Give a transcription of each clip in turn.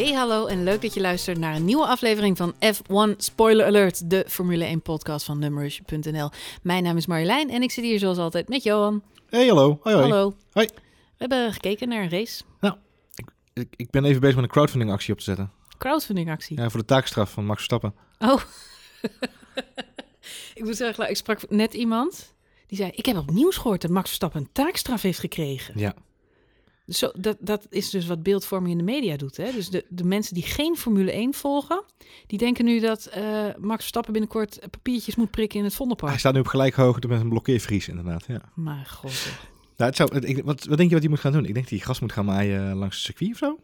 Hey hallo en leuk dat je luistert naar een nieuwe aflevering van F1 Spoiler Alert, de Formule 1 podcast van Numbers.nl. Mijn naam is Marjolein en ik zit hier zoals altijd met Johan. Hey, hallo. Hoi, hoi. Hallo. Hoi. We hebben gekeken naar een race, Ik, ik ben even bezig met een crowdfunding actie op te zetten. crowdfunding actie. Ja, voor de taakstraf van Max Verstappen. Oh. ik moet zeggen, ik sprak net iemand die zei, ik heb op nieuws gehoord dat Max Verstappen een taakstraf heeft gekregen. Ja. Zo, dat, dat is dus wat beeldvorming in de media doet. Hè? Dus de, de mensen die geen Formule 1 volgen, die denken nu dat eh, Max Verstappen binnenkort papiertjes moet prikken in het Vondelpark. Hij staat nu op gelijk hoogte met een blokkeervries, inderdaad. Ja. Maar god. Nou, het zou, ik, wat, wat denk je wat hij moet gaan doen? Ik denk dat hij gras moet gaan maaien langs het circuit of zo.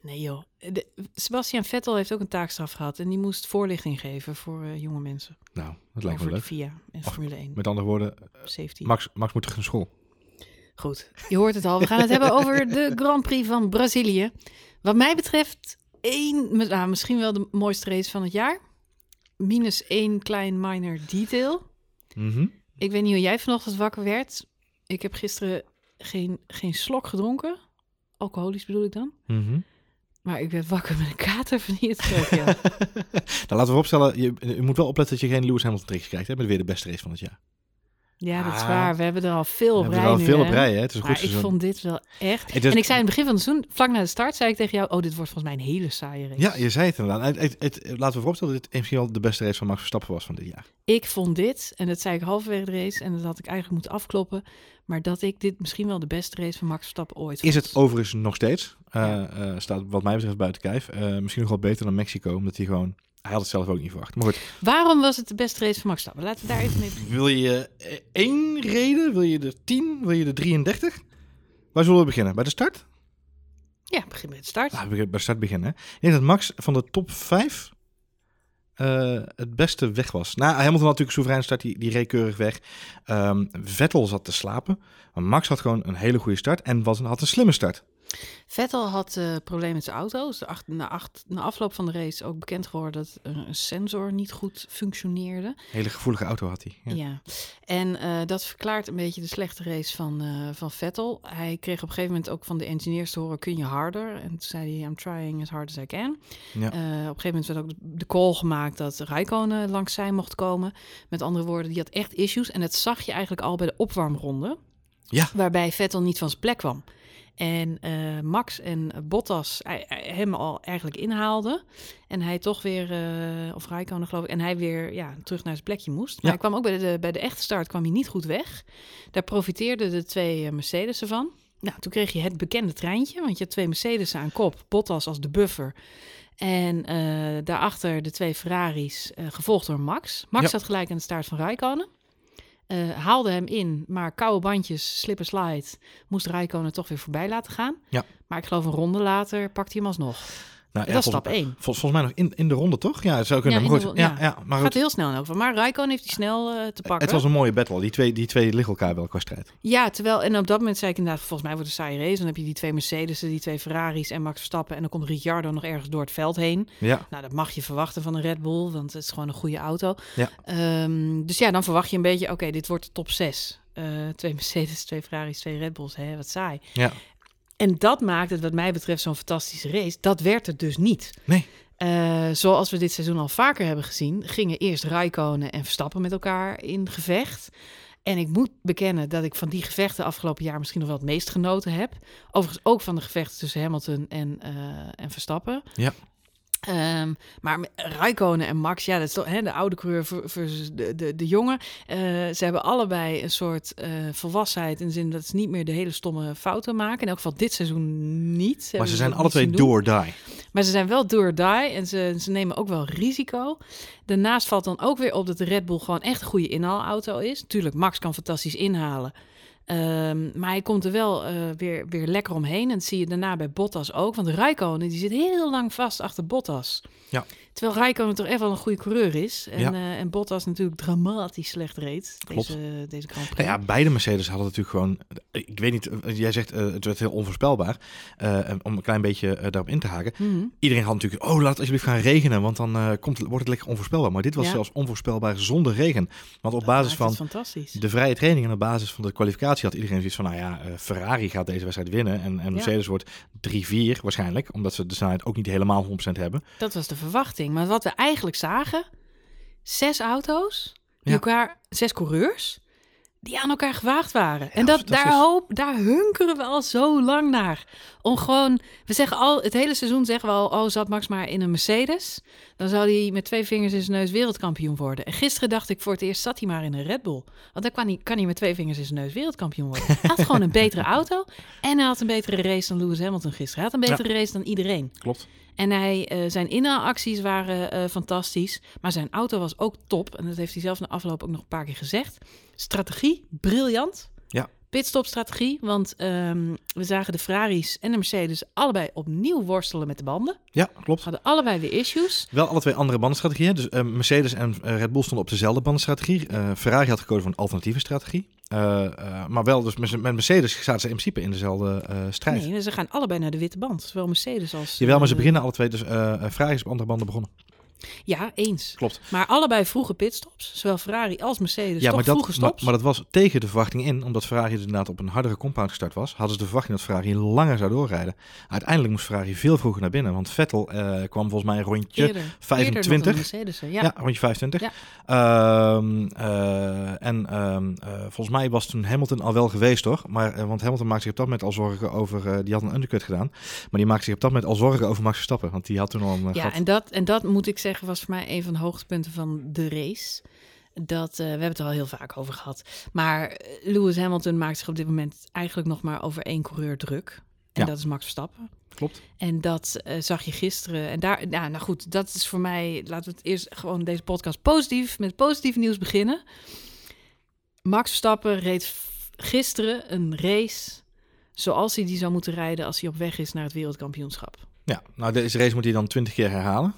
Nee joh. De, Sebastian Vettel heeft ook een taakstraf gehad en die moest voorlichting geven voor eh, jonge mensen. Nou, dat lijkt me over leuk. de VIA en Formule 1 Met andere woorden, safety. Max, Max moet terug naar school. Goed, je hoort het al. We gaan het hebben over de Grand Prix van Brazilië. Wat mij betreft, één, nou, misschien wel de mooiste race van het jaar. Minus één klein minor detail. Mhm. Ik weet niet hoe jij vanochtend wakker werd. Ik heb gisteren geen, geen slok gedronken. Alcoholisch bedoel ik dan. Mhm. Maar ik werd wakker met een kater van hier. Ja. nou, laten we opstellen, je, je moet wel opletten dat je geen Lewis Hamilton tricks krijgt. Hè? Met weer de beste race van het jaar. Ja, dat is Ah. waar. We hebben er al veel We op hebben rij al nu, veel op hè. rij, hè? Het is een goed Maar ik seizoen. vond dit wel echt... Het is- En ik zei in het begin van het seizoen, vlak na de start, zei ik tegen jou... Oh, dit wordt volgens mij een hele saaie race. Ja, je zei het inderdaad. Het, het, het- laten we vooropstellen dat dit misschien wel de beste race van Max Verstappen was van dit jaar. Ik vond dit, en dat zei ik halverwege de race... en dat had ik eigenlijk moeten afkloppen... maar dat ik dit misschien wel de beste race van Max Verstappen ooit Is vond. het overigens nog steeds. Eh, eh, staat wat mij betreft buiten kijf. Eh, misschien nog wel beter dan Mexico, omdat hij gewoon... Hij had het zelf ook niet verwacht. Maar goed, Waarom was het de beste race van Max Verstappen? Laten we daar even mee beginnen. wil je eh, één reden? Wil je er tien? Wil je er 33? Waar zullen we beginnen? Bij de start? Ja, begin met de start. Laten we bij de start beginnen. hè. Ik denk dat Max van de top 5 het beste weg was. Nou, Hamilton had natuurlijk een soeverein start, die, die reed keurig weg. Ehm, Vettel zat te slapen. Maar Max had gewoon een hele goede start en was, had een slimme start. Vettel had eh problemen met zijn auto. Dus de acht- na, acht- na afloop van de race ook bekend geworden dat er een sensor niet goed functioneerde. Hele gevoelige auto had hij. Ja. Ja. En eh, dat verklaart een beetje de slechte race van, eh, van Vettel. Hij kreeg op een gegeven moment ook van de engineers te horen: kun je harder? En toen zei hij: I'm trying as hard as I can. Ja. Op een gegeven moment werd ook de, call gemaakt dat Rijkonen langs zij mocht komen. Met andere woorden, die had echt issues. En dat zag je eigenlijk al bij de opwarmronde. Ja. Waarbij Vettel niet van zijn plek kwam. En eh, Max en Bottas hij- hij- hem al eigenlijk inhaalden. En hij toch weer, eh, of Rijkonen geloof ik, en hij weer ja, terug naar zijn plekje moest. Maar Ja. hij kwam ook bij de, bij de echte start kwam hij niet goed weg. Daar profiteerden de twee eh, Mercedes van. Nou, toen kreeg je het bekende treintje, want je had twee Mercedes aan kop. Bottas als de buffer. En eh, daarachter de twee Ferraris, eh, gevolgd door Max. Max Ja. zat gelijk aan de start van Rijkonen. Eh, haalde hem in, maar koude bandjes, slip en slide, moest Rijkonen toch weer voorbij laten gaan. Ja. Maar ik geloof een ronde later pakte hij hem alsnog. Nou, dat is stap 1. Vol, volgens mij nog in, in de ronde, toch? Ja, zou kunnen. Ja, maar in goed, de ja, ja. maar Gaat goed. heel snel geval. Maar Rijkonen heeft hij snel eh, te pakken. Het was een mooie battle. Die twee, die twee liggen elkaar wel qua strijd. Ja, terwijl, en op dat moment zei ik inderdaad, volgens mij wordt het een saaie race. Dan heb je die twee Mercedes, die twee Ferraris en Max Verstappen. En dan komt Ricciardo nog ergens door het veld heen. Ja, Nou, dat mag je verwachten van een Red Bull, want het is gewoon een goede auto. Ja. Ehm, dus ja, dan verwacht je een beetje, oké, dit wordt de top 6. twee Mercedes, twee Ferraris, twee Red Bulls. Hè, wat saai. ja. En dat maakt het, wat mij betreft, zo'n fantastische race. Dat werd het dus niet. Nee. Eh, zoals we dit seizoen al vaker hebben gezien, gingen eerst Rijkonen en Verstappen met elkaar in gevecht. En ik moet bekennen dat ik van die gevechten afgelopen jaar misschien nog wel het meest genoten heb. Overigens ook van de gevechten tussen Hamilton en, eh, en Verstappen. Ja. Ehm, maar Rijkonen en Max, ja, dat is toch hè, de oude coureur ver- versus de, de, de jonge. Eh, ze hebben allebei een soort eh, volwassenheid in de zin dat ze niet meer de hele stomme fouten maken. In elk geval dit seizoen niet. Maar hebben ze zijn alle twee zien do doen. or die. Maar ze zijn wel do or die en ze, ze nemen ook wel risico. Daarnaast valt dan ook weer op dat de Red Bull gewoon echt een goede inhaalauto is. Tuurlijk, Max kan fantastisch inhalen. Ehm, maar hij komt er wel eh, weer, weer lekker omheen. En dat zie je daarna bij Bottas ook. Want Rijkonen die zit heel lang vast achter Bottas. Ja. Terwijl Rijkonen toch echt wel een goede coureur is. En, Ja. eh, en Bottas natuurlijk dramatisch slecht reed. Klopt. Deze, deze Grand Prix. Nou ja, beide Mercedes hadden natuurlijk gewoon. Ik weet niet, eh, jij zegt uh, het werd heel onvoorspelbaar. Uh, om een klein beetje daarop in te haken. Mhm. Iedereen had natuurlijk. Oh, laat het alsjeblieft gaan regenen, want dan komt het, wordt het lekker onvoorspelbaar. Maar dit was Ja. zelfs onvoorspelbaar zonder regen. Want op basis van de vrije training en op basis van de kwalificatie had iedereen zoiets van: nou ja, eh, Ferrari gaat deze wedstrijd winnen. En, en Mercedes wordt 3-4 waarschijnlijk, omdat ze de snelheid ook niet helemaal 100% hebben. Dat was de verwachting. Maar wat we eigenlijk zagen, zes auto's, die Ja. elkaar, zes coureurs, die aan elkaar gewaagd waren. en dat daar, is- hoop, daar hunkeren we al zo lang naar. Om gewoon, we zeggen al, het hele seizoen zeggen we al, oh, zat Max maar in een Mercedes, dan zou hij met twee vingers in zijn neus wereldkampioen worden. En gisteren dacht ik voor het eerst, zat hij maar in een Red Bull. Want dan kan hij, kan hij met twee vingers in zijn neus wereldkampioen worden. Hij had gewoon een betere auto en hij had een betere race dan Lewis Hamilton gisteren. Hij had een betere race dan iedereen. Klopt. En hij, eh, zijn inhaalacties waren eh, fantastisch. Maar zijn auto was ook top. En dat heeft hij zelf na afloop ook nog een paar keer gezegd. Strategie, briljant. Ja. Pitstop-strategie. Want ehm, we zagen de Ferraris en de Mercedes allebei opnieuw worstelen met de banden. Ja, klopt. Hadden allebei weer issues. Wel alle twee andere bandenstrategieën. Dus eh, Mercedes en eh, Red Bull stonden op dezelfde bandenstrategie. Eh, Ferrari had gekozen voor een alternatieve strategie. Eh, maar wel, dus met met Mercedes zaten ze in principe in dezelfde strijd. Nee, ze gaan allebei naar de witte band. Zowel Mercedes als... Jawel, maar ze beginnen alle twee. Dus Ferrari is op andere banden begonnen. Ja, eens. Klopt. Maar allebei vroege pitstops. Zowel Ferrari als Mercedes. ja, toch maar dat, vroege maar, stops. maar dat was tegen de verwachting in. Omdat Ferrari dus inderdaad op een hardere compound gestart was. Hadden ze de verwachting dat Ferrari langer zou doorrijden. Uiteindelijk moest Ferrari veel vroeger naar binnen. Want Vettel eh, kwam volgens mij een rondje... Eerder. 25. Eerder dan de Mercedes. Ja. Ja, rondje 25. Ja. Ehm, eh, en ehm, eh, volgens mij was toen Hamilton al wel geweest, toch? Maar, want Hamilton maakte zich op dat moment al zorgen over... die had een undercut gedaan. Maar die maakte zich op dat moment al zorgen over Max Verstappen. Want die had toen al een Ja, gat. en dat, en dat moet ik zeggen was voor mij een van de hoogtepunten van de race. Dat, eh, we hebben het er al heel vaak over gehad. Maar eh, Lewis Hamilton maakt zich op dit moment eigenlijk nog maar over één coureur druk. En Ja. dat is Max Verstappen. Klopt. En dat eh, zag je gisteren. En daar, ja, nou goed, dat is voor mij. Laten we het eerst gewoon deze podcast positief met positief nieuws beginnen. Max Verstappen reed gisteren een race zoals hij die zou moeten rijden als hij op weg is naar het wereldkampioenschap. Ja, nou deze race moet hij dan 20 keer herhalen.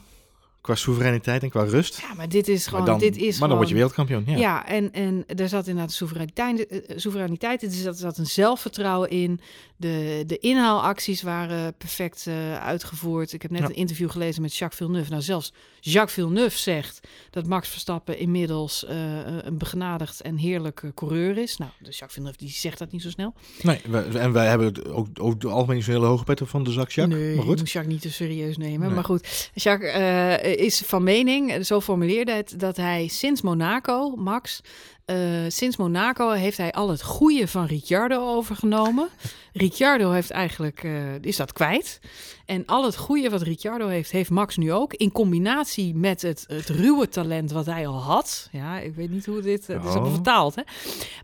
Qua soevereiniteit en qua rust. Ja, maar dit is gewoon. maar dan, dit is maar gewoon, dan word je wereldkampioen. Ja. Ja, en, en er zat inderdaad soevereiniteit, eh, soevereiniteit er zat, er zat een zelfvertrouwen in. De, de inhaalacties waren perfect eh, uitgevoerd. Ik heb net Ja. een interview gelezen met Jacques Villeneuve. Nou, zelfs Jacques Villeneuve zegt dat Max Verstappen inmiddels eh, een begenadigd en heerlijke coureur is. Nou, dus Jacques Villeneuve die zegt dat niet zo snel. Nee, en wij hebben het ook het algemeen zo'n hele hoge pet van de zak Jacques. Nee, maar je goed. moet Jacques niet te serieus nemen. Nee. Maar goed, Jacques is van mening, zo formuleerde het, dat hij sinds Monaco, Max, eh, sinds Monaco heeft hij al het goede van Ricciardo overgenomen. Ricciardo heeft eigenlijk, eh, is dat kwijt. En al het goede wat Ricciardo heeft, heeft Max nu ook. In combinatie met het, het ruwe talent wat hij al had. Ja, ik weet niet hoe dit, het is allemaal Oh. vertaald, hè.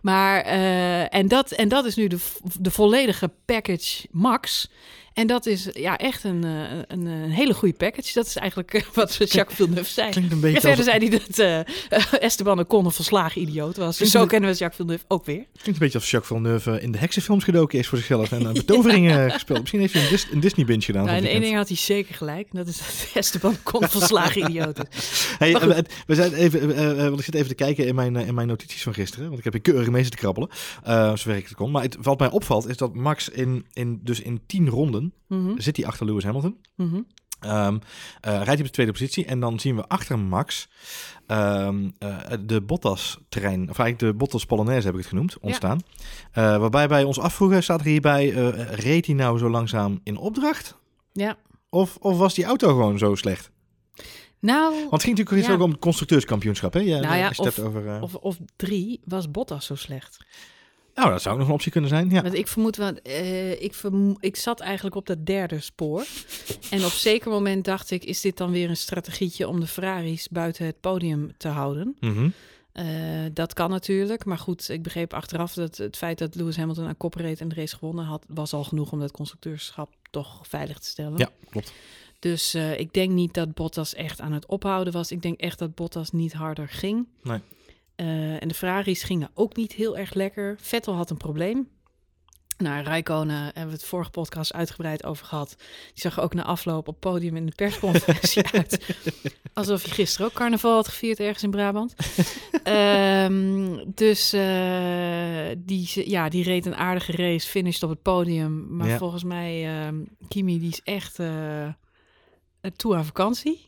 Maar, eh, en, dat, en dat is nu de, de volledige package Max. En dat is ja, echt een, eh, een, een hele goede package. Dat is eigenlijk wat Jacques Villeneuve zei. Klinkt een En beetje verder als, zei hij dat eh Esteban Ocon een volslagen idioot was. Dus zo kennen we Jacques Villeneuve ook weer. klinkt een beetje als Jacques Villeneuve in de heksenfilms gedoken is voor zichzelf. En uh, betoveringen gespeeld. Misschien heeft hij een, Dis- een Disney binge gedaan. Nou, van het één ding had hij zeker gelijk. en Dat is dat Esteban Ocon een volslagen idioot is. Hey, eh, we zijn even, eh, eh, want ik zit even te kijken in mijn, eh, in mijn notities van gisteren. Want ik heb hier keurig mee zitten krabbelen. eh zover ik het kon. Maar het, wat mij opvalt is dat Max in, in, dus in tien ronden Mhm, zit hij achter Lewis Hamilton. mhm. Ehm, eh, rijdt hij op de tweede positie. En dan zien we achter Max ehm, eh, de Bottas-trein. Of eigenlijk de Bottas-Polonaise heb ik het genoemd, ontstaan. Eh, waarbij wij ons afvroegen, staat er hierbij, reed hij nou zo langzaam in opdracht? Ja. Of, of was die auto gewoon zo slecht? Nou, Want het ging natuurlijk Ja. ook om het constructeurskampioenschap, hè? Ja, Nou ja, of- over, of, of drie was Bottas zo slecht. Nou, dat zou ook nog een optie kunnen zijn, ja. Want ik vermoed wel, eh, ik, vermo- ik zat eigenlijk op dat derde spoor. En op zeker moment dacht ik, is dit dan weer een strategietje om de Ferraris buiten het podium te houden? Mhm. Eh, dat kan natuurlijk. Maar goed, ik begreep achteraf dat het feit dat Lewis Hamilton aan kop reed en de race gewonnen had, was al genoeg om dat constructeurschap toch veilig te stellen. Ja, klopt. Dus eh, ik denk niet dat Bottas echt aan het ophouden was. Ik denk echt dat Bottas niet harder ging. Nee. Eh, en de Ferraris gingen ook niet heel erg lekker. Vettel had een probleem. Nou, Rijkonen hebben we het vorige podcast uitgebreid over gehad. Die zag ook na afloop op podium in de persconferentie uit. Alsof je gisteren ook carnaval had gevierd ergens in Brabant. Ehm, dus eh, die, ja, die reed een aardige race, finished op het podium. Maar Ja. volgens mij, ehm, Kimi, die is echt eh, toe aan vakantie.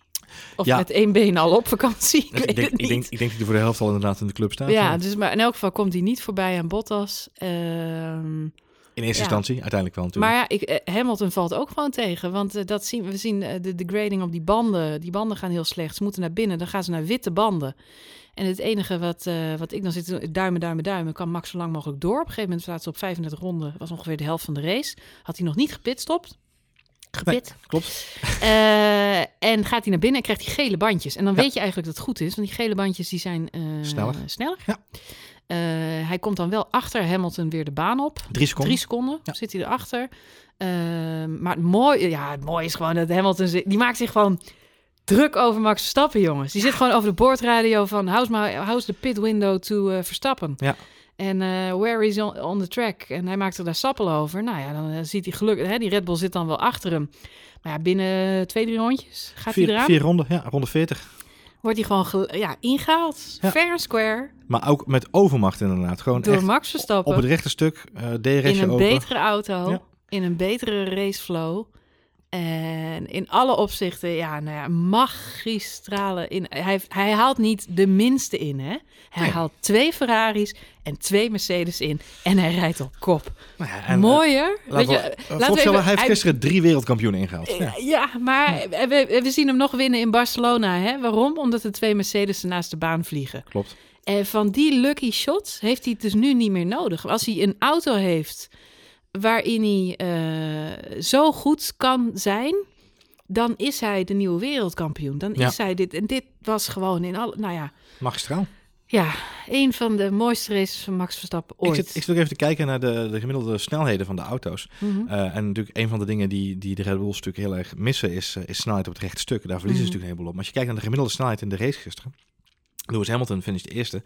Of Ja. met één been al op vakantie. Ik, denk, ik, denk, ik denk dat hij voor de helft al inderdaad in de club staat. Ja, dus maar in elk geval komt hij niet voorbij aan Bottas. Ehm, In eerste ja. instantie, uiteindelijk wel natuurlijk. maar ja, ik, eh, Hamilton valt ook gewoon tegen. Want eh, dat zien, we zien eh, de, de grading op die banden. Die banden gaan heel slecht. Ze moeten naar binnen, dan gaan ze naar witte banden. En het enige wat, wat ik dan zit te doen, duimen, duimen, duimen. Kan Max zo lang mogelijk door. Op een gegeven moment staat ze op 35 ronden. was ongeveer de helft van de race. Had hij nog niet gepitstopt. Gepit. Klopt. Eh, en gaat hij naar binnen en krijgt hij gele bandjes. En dan Ja. weet je eigenlijk dat het goed is. Want die gele bandjes die zijn eh, Sneller. sneller. Ja. Eh, hij komt dan wel achter Hamilton weer de baan op. Drie seconden. Drie seconden Ja. zit hij erachter. Maar het mooie, ja, het mooie is gewoon dat Hamilton... zit- Die maakt zich gewoon druk over Max Verstappen, jongens. Die zit gewoon over de boordradio van... How's, my, how's the pit window to Verstappen? Ja. En eh, where is on, on the track? En hij maakt er daar sappel over. Nou ja, dan eh, ziet hij gelukkig... Hè, die Red Bull zit dan wel achter hem. Maar ja, binnen twee, drie rondjes gaat hij eraan. vier ronden, ja, ronde 40. Wordt hij gewoon ge- ja, ingehaald. Ja. Fair and square. Maar ook met overmacht inderdaad. Gewoon Door echt Max Verstappen. op het rechte stuk, eh DRS'je in een open. betere auto, Ja. in een betere raceflow. En in alle opzichten, ja, nou ja, magistrale in. Hij, hij haalt niet de minste in, hè? Hij Nee. haalt twee Ferraris en twee Mercedes in en hij rijdt op kop. Nou ja, en, Mooier. eh, Weet je, eh, laten we vooropstellen, even- hij heeft hij- gisteren drie wereldkampioenen ingehaald. Ja. Eh, Ja, maar we, we zien hem nog winnen in Barcelona. Hè? Waarom? Omdat de twee Mercedes naast de baan vliegen. Klopt. En van die lucky shots heeft hij het dus nu niet meer nodig. Als hij een auto heeft waarin hij eh, zo goed kan zijn, dan is hij de nieuwe wereldkampioen. Dan Ja. is hij dit. En dit was gewoon in alle. Nou ja, Magistraal. ja, een van de mooiste races van Max Verstappen Ik ooit. zit, ik zit ook even te kijken naar de, de gemiddelde snelheden van de auto's. Mhm. Eh, en natuurlijk een van de dingen die, die de Red Bulls natuurlijk heel erg missen is, eh, is snelheid op het rechte stuk. Daar verliezen ze Mhm. natuurlijk een heleboel op. Maar als je kijkt naar de gemiddelde snelheid in de race gisteren. Lewis Hamilton finishte eerste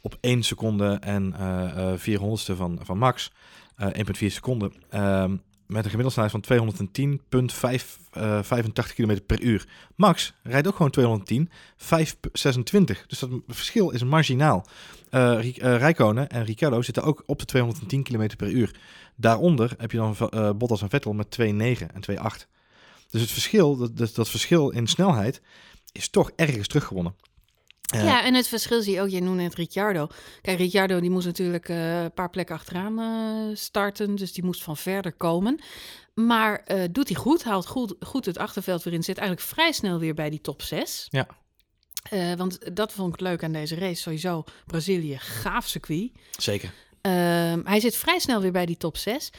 op 1 seconde en eh 400ste van, van Max. Eh 1,4 seconden. Ehm, met een gemiddelde snelheid van 210,85 km per uur. Max rijdt ook gewoon 210, 526. Dus dat verschil is marginaal. Eh Ri- eh, Räikkönen en Ricciardo zitten ook op de 210 km per uur. Daaronder heb je dan eh, Bottas en Vettel met 2,9 en 2,8. Dus het verschil, dat, dat verschil in snelheid, is toch ergens teruggewonnen. Ja, en het verschil zie je ook. Jij noemde net Ricciardo. Kijk, Ricciardo die moest natuurlijk eh, een paar plekken achteraan eh, starten. Dus die moest van verder komen. Maar eh, doet hij goed, haalt goed, goed het achterveld weer in. Zit eigenlijk vrij snel weer bij die top 6. Ja. want dat vond ik leuk aan deze race. Sowieso Brazilië, gaaf circuit. Zeker. Ehm, hij zit vrij snel weer bij die top 6.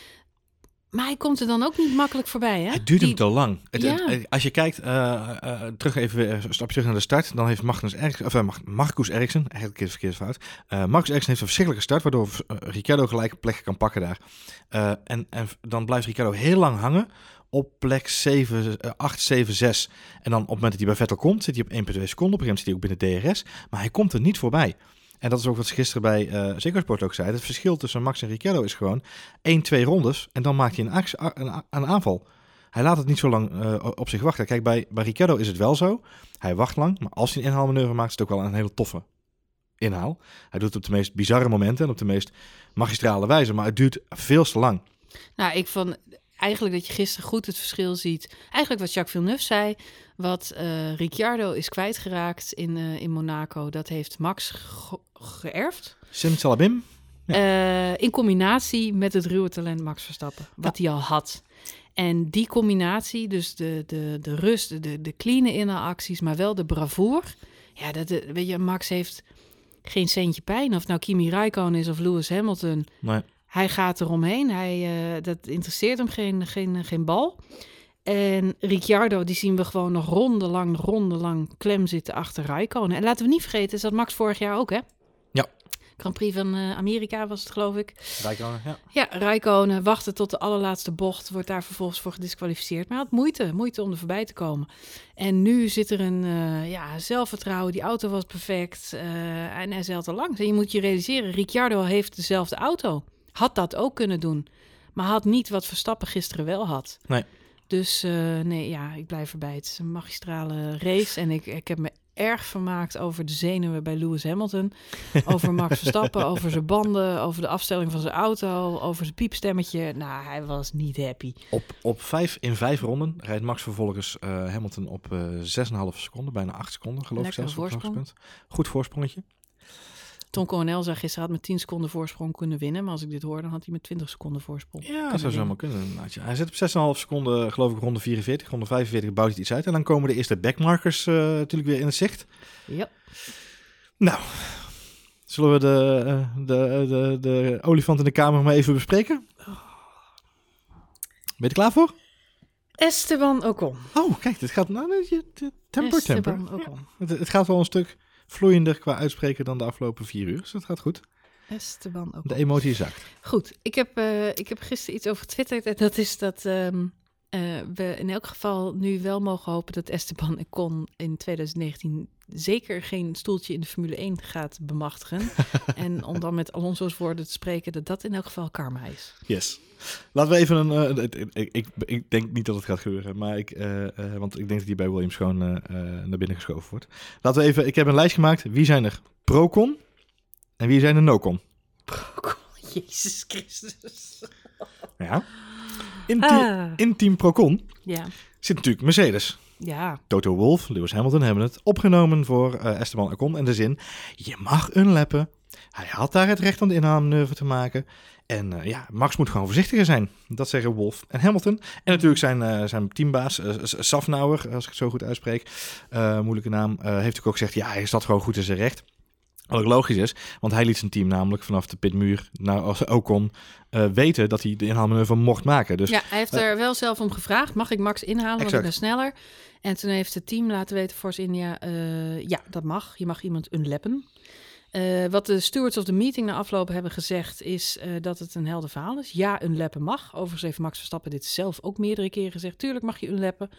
Maar hij komt er dan ook niet makkelijk voorbij, hè? Het duurt hem te lang. Het, Ja. het- als je kijkt, eh, eh, terug even weer een stapje terug naar de start, dan heeft Magnus Eriksen, of, eh, Marcus Eriksen, eigenlijk is verkeerd fout. Eh Marcus Eriksen heeft een verschrikkelijke start, waardoor eh, Ricciardo gelijk een plek kan pakken daar. Eh, en, en dan blijft Ricciardo heel lang hangen op plek 7, eh, 8, 7, 6. En dan op het moment dat hij bij Vettel komt, zit hij op 1,2 seconden. Op een gegeven moment zit hij ook binnen DRS, maar hij komt er niet voorbij. En dat is ook wat ze gisteren bij Sport ook zeiden. Het verschil tussen Max en Ricciardo is gewoon 1, 2 rondes en dan maakt hij een, aanval. Hij laat het niet zo lang eh, op zich wachten. Kijk, bij, bij is het wel zo. Hij wacht lang, maar als hij een inhaalmanoeuvre maakt, is het ook wel een hele toffe inhaal. Hij doet het op de meest bizarre momenten en op de meest magistrale wijze, maar het duurt veel te lang. Nou, ik vond eigenlijk dat je gisteren goed het verschil ziet. Eigenlijk wat Jacques Villeneuve zei, wat eh, Ricciardo is kwijtgeraakt in, eh, in Monaco, dat heeft Max ge- geërfd. Simsalabim. Eh, in combinatie met het ruwe talent Max Verstappen, wat hij al had. En die combinatie, dus de, de, de rust, de, de clean inhaalacties, maar wel de bravoure. Ja, dat, weet je, Max heeft geen centje pijn. Of nou Kimi Räikkönen is of Lewis Hamilton. Nee. Hij gaat eromheen. Hij, eh, dat interesseert hem geen, geen, geen bal. En Ricciardo, die zien we gewoon nog rondenlang, rondenlang klem zitten achter Räikkönen. En laten we niet vergeten, is dat Max vorig jaar ook, hè? Ja. Grand Prix van eh, Amerika was het, geloof ik. Rijkonen, ja. Ja, Räikkönen wachtte tot de allerlaatste bocht, wordt daar vervolgens voor gedisqualificeerd. Maar hij had moeite, moeite om er voorbij te komen. En nu zit er een eh, ja, zelfvertrouwen, die auto was perfect en hij zeilt er langs. En je moet je realiseren, Ricciardo heeft dezelfde auto. Had dat ook kunnen doen. Maar had niet wat Verstappen gisteren wel had. Nee. Dus eh, nee, ja, ik blijf erbij. Het is een magistrale race. En ik, ik heb me erg vermaakt over de zenuwen bij Lewis Hamilton. Over Max Verstappen, over zijn banden, over de afstelling van zijn auto, over zijn piepstemmetje. Nou, hij was niet happy. Op, op vijf, in vijf ronden rijdt Max vervolgens eh, Hamilton op eh 6,5 seconden, bijna 8 seconden geloof ik zelfs. voorsprong. Goed voorsprongetje. Tom Coronel zei gisteren had met 10 seconden voorsprong kunnen winnen. Maar als ik dit hoor, dan had hij met 20 seconden voorsprong. Ja, dat zou zomaar kunnen. ja. Hij zit op 6,5 seconden, geloof ik, ronde 44. Ronde 45 bouwt hij iets uit. En dan komen de eerste backmarkers eh, natuurlijk weer in het zicht. Ja. Nou, zullen we de, eh, de, de, de olifant in de kamer maar even bespreken? Ben je er klaar voor? Esteban Ocon. Oh, kijk, dit gaat... Nou, temper, temper. Esteban Ocon. Het, het gaat wel een stuk vloeiender qua uitspreken dan de afgelopen vier uur. Dus dat gaat goed. Esteban Ocon. De emotie zacht. Goed, ik heb, eh, ik heb gisteren iets over getwitterd. En dat is dat ehm, eh, we in elk geval nu wel mogen hopen dat Esteban Ocon in 2019 zeker geen stoeltje in de Formule 1 gaat bemachtigen. en om dan met Alonso's woorden te spreken, dat dat in elk geval karma is. Yes. Laten we even een. eh, ik, ik, ik, denk niet dat het gaat gebeuren, maar ik, eh, eh, want ik denk dat die bij Williams gewoon eh, eh, naar binnen geschoven wordt. Laten we even. Ik heb een lijst gemaakt. Wie zijn er pro-con en wie zijn er no-con? Jezus Christus. Ja. In, team- Ah, in team pro-con ja, zit natuurlijk Mercedes. Ja, Toto Wolff, Lewis Hamilton hebben het opgenomen voor eh, Esteban Ocon. En de zin, je mag unlappen. Hij had daar het recht om de inhaalmanoeuvre te maken. En eh, ja, Max moet gewoon voorzichtiger zijn. Dat zeggen Wolff en Hamilton. En natuurlijk zijn, eh, zijn teambaas, S- Safnauer, als ik het zo goed uitspreek. moeilijke naam. heeft ook gezegd, ja, hij staat gewoon goed in zijn recht. Wat ook logisch is, want hij liet zijn team namelijk vanaf de pitmuur naar als Ocon eh, weten dat hij de inhaalmanoeuvre mocht maken. Dus ja, hij heeft er wel zelf om gevraagd. Mag ik Max inhalen, want ik Exact. ben sneller? En toen heeft het team laten weten, Force India, eh, ja, dat mag. Je mag iemand unlappen. Eh, wat de stewards of the meeting na afloop hebben gezegd, is eh, dat het een helder verhaal is. Ja, unlappen mag. Overigens heeft Max Verstappen dit zelf ook meerdere keren gezegd. Tuurlijk mag je unlappen.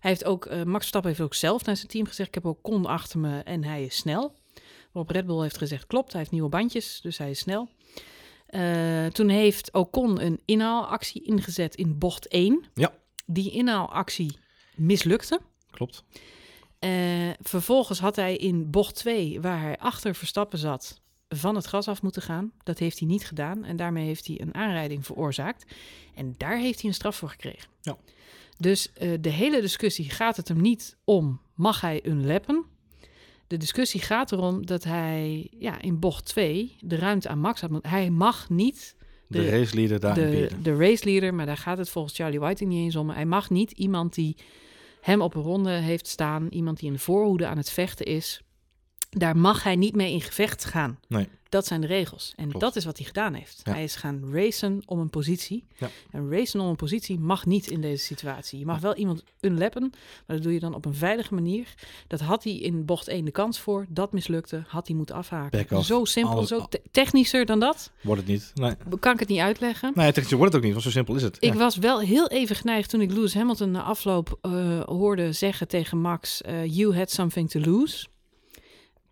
Hij heeft ook, eh, Max Verstappen heeft ook zelf naar zijn team gezegd, ik heb ook Con achter me en hij is snel. Waarop Red Bull heeft gezegd, klopt, hij heeft nieuwe bandjes, dus hij is snel. Eh, toen heeft Ocon een inhaalactie ingezet in bocht 1. Ja. Die inhaalactie mislukte. klopt. Eh, vervolgens had hij in bocht 2, waar hij achter Verstappen zat, van het gas af moeten gaan. Dat heeft hij niet gedaan en daarmee heeft hij een aanrijding veroorzaakt. En daar heeft hij een straf voor gekregen. Ja. Dus eh, de hele discussie gaat het hem niet om, mag hij unlappen? De discussie gaat erom dat hij ja, in bocht 2 de ruimte aan Max had. moeten- Hij mag niet De, De- raceleader daar de, de race leader, maar daar gaat het volgens Charlie Whiting niet eens om. Hij mag niet iemand die hem op een ronde heeft staan, iemand die in de voorhoede aan het vechten is, daar mag hij niet mee in gevecht gaan. Nee. Dat zijn de regels. En Klopt. dat is wat hij gedaan heeft. Ja. Hij is gaan racen om een positie. Ja. En racen om een positie mag niet in deze situatie. Je mag wel iemand unlappen, maar dat doe je dan op een veilige manier. Dat had hij in bocht 1 de kans voor. Dat mislukte, had hij moeten afhaken. Zo simpel, Alles- zo te- technischer dan dat. Wordt het niet. Nee. Kan ik het niet uitleggen. Nee, technisch wordt het ook niet, want zo simpel is het. Ik was wel heel even geneigd toen ik Lewis Hamilton na afloop eh, hoorde zeggen tegen Max: eh, You had something to lose.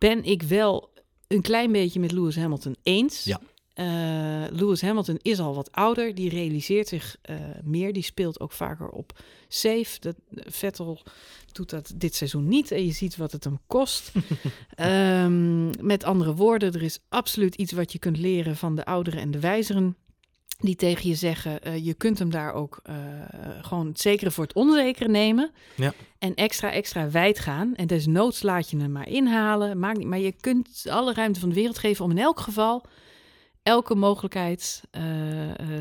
Ben ik wel een klein beetje met Lewis Hamilton eens. Ja. Eh, Lewis Hamilton is al wat ouder, die realiseert zich eh, meer, die speelt ook vaker op safe. Dat, Vettel doet dat dit seizoen niet en je ziet wat het hem kost. Ehm, met andere woorden, er is absoluut iets wat je kunt leren van de ouderen en de wijzeren die tegen je zeggen, eh, je kunt hem daar ook eh, gewoon het zekere voor het onzekere nemen. Ja. En extra, extra wijd gaan. En desnoods laat je hem maar inhalen. Maakt niet, maar je kunt alle ruimte van de wereld geven om in elk geval elke mogelijkheid eh,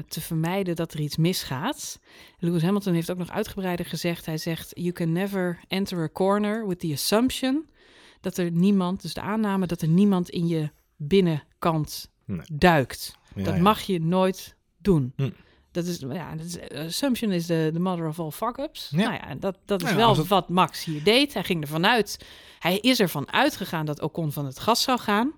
te vermijden dat er iets misgaat. Lewis Hamilton heeft ook nog uitgebreider gezegd. Hij zegt, you can never enter a corner with the assumption dat er niemand, dus de aanname dat er niemand in je binnenkant Nee. duikt. Ja, dat ja. mag je nooit doen. Hm. Dat is, ja, dat is, assumption is de the mother of all fuck-ups. Ja. Nou ja, dat, dat is Nou ja, wel het- wat Max hier deed. Hij ging ervan uit, hij is ervan uitgegaan dat Ocon van het gas zou gaan.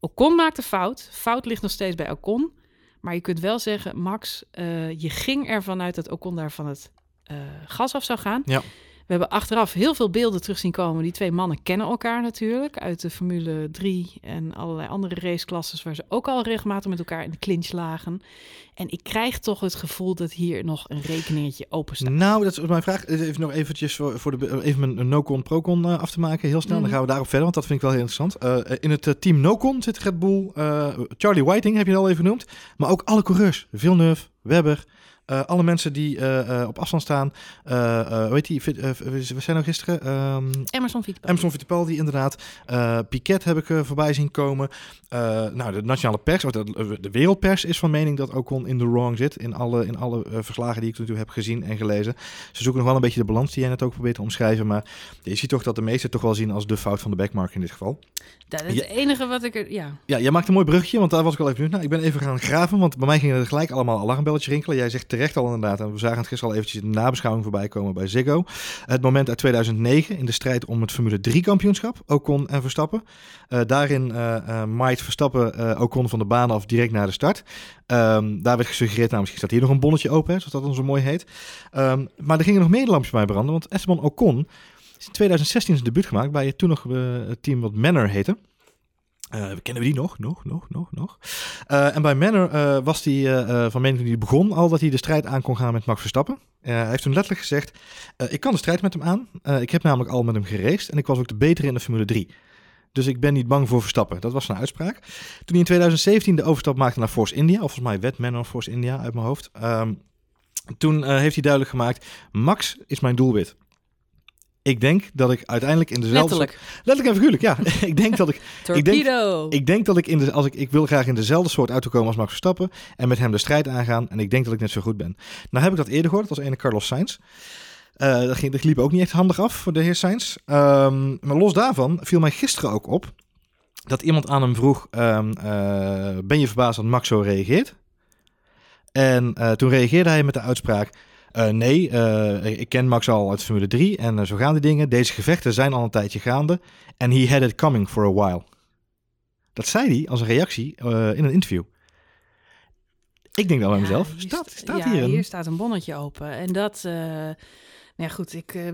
Ocon maakte fout. Fout ligt nog steeds bij Ocon. Maar je kunt wel zeggen, Max, eh, je ging ervan uit dat Ocon daar van het eh, gas af zou gaan. Ja. We hebben achteraf heel veel beelden terug zien komen. Die twee mannen kennen elkaar natuurlijk uit de Formule 3 en allerlei andere raceklasses waar ze ook al regelmatig met elkaar in de clinch lagen. En ik krijg toch het gevoel dat hier nog een rekeningetje open staat. Nou, dat is mijn vraag. Even nog eventjes voor, voor de, even mijn no-con, pro-con uh, af te maken. Heel snel, Mhm. dan gaan we daarop verder, want dat vind ik wel heel interessant. Uh, in het team no-con zit Red Bull, uh, Charlie Whiting heb je al even genoemd. Maar ook alle coureurs. Villeneuve, Webber, uh, alle mensen die uh, uh, op afstand staan. Weet je, we zijn nou gisteren. Um, Emerson Fittipaldi. Emerson Fittipaldi, inderdaad. Piquet heb ik voorbij zien komen. nou, de nationale pers, of de, de, wereldpers is van mening dat Ocon in de wrong zit. In alle, in alle verslagen die ik natuurlijk heb gezien en gelezen. Ze zoeken nog wel een beetje de balans die jij net ook probeert te omschrijven. Maar je ziet toch dat de meesten toch wel zien als de fout van de backmark in dit geval. Dat is het enige wat ik er, ja. Ja, jij maakt een mooi brugje, want daar was ik al even benieuwd. Nou, ik ben even gaan graven, want bij mij gingen er gelijk allemaal alarmbelletjes rinkelen. Jij zegt terecht al inderdaad, en we zagen het gisteren al eventjes in de nabeschouwing voorbij komen bij Ziggo. Het moment uit 2009 in de strijd om het Formule 3 kampioenschap, Ocon en Verstappen. Uh, daarin uh, Verstappen uh, Ocon van de baan af direct naar de start. Um, daar werd gesuggereerd, nou misschien staat hier nog een bonnetje open, zoals dat dan zo mooi heet. Um, maar er gingen nog meer lampjes bij branden, want Esteban Ocon is in 2016 zijn debuut gemaakt bij het toen nog team wat Manor heette. Uh, kennen we die nog? Nog, nog, nog, nog. Uh, en bij Manor uh, was hij van mening toen hij begon al dat hij de strijd aan kon gaan met Max Verstappen. hij heeft toen letterlijk gezegd, ik kan de strijd met hem aan. ik heb namelijk al met hem geraced en ik was ook de betere in de Formule 3. Dus ik ben niet bang voor Verstappen. Dat was zijn uitspraak. Toen hij in 2017 de overstap maakte naar Force India, of volgens mij werd Manor Force India uit mijn hoofd. Um, toen heeft hij duidelijk gemaakt, Max is mijn doelwit. Ik denk dat ik uiteindelijk in dezelfde... Letterlijk. Letterlijk en figuurlijk, ja. ik denk dat ik... Torpedo! Ik denk, ik denk dat ik in de... Als ik, ik wil graag in dezelfde soort auto komen als Max Verstappen. En met hem de strijd aangaan. En ik denk dat ik net zo goed ben. Nou heb ik dat eerder gehoord. Dat was ene Carlos Sainz. Uh, dat, ging, dat liep ook niet echt handig af voor de heer Sainz. Um, maar los daarvan viel mij gisteren ook op... dat iemand aan hem vroeg... Um, uh, ben je verbaasd dat Max zo reageert? En uh, toen reageerde hij met de uitspraak... Uh, nee, uh, ik ken Max al uit Formule 3 en uh, zo gaan die dingen. Deze gevechten zijn al een tijdje gaande. En he had it coming for a while. Dat zei hij als een reactie in een interview. Ik denk dan bij mezelf, staat, sta- staat ja, hier een... hier staat een bonnetje open. En dat... nou ja, goed, ik, eh,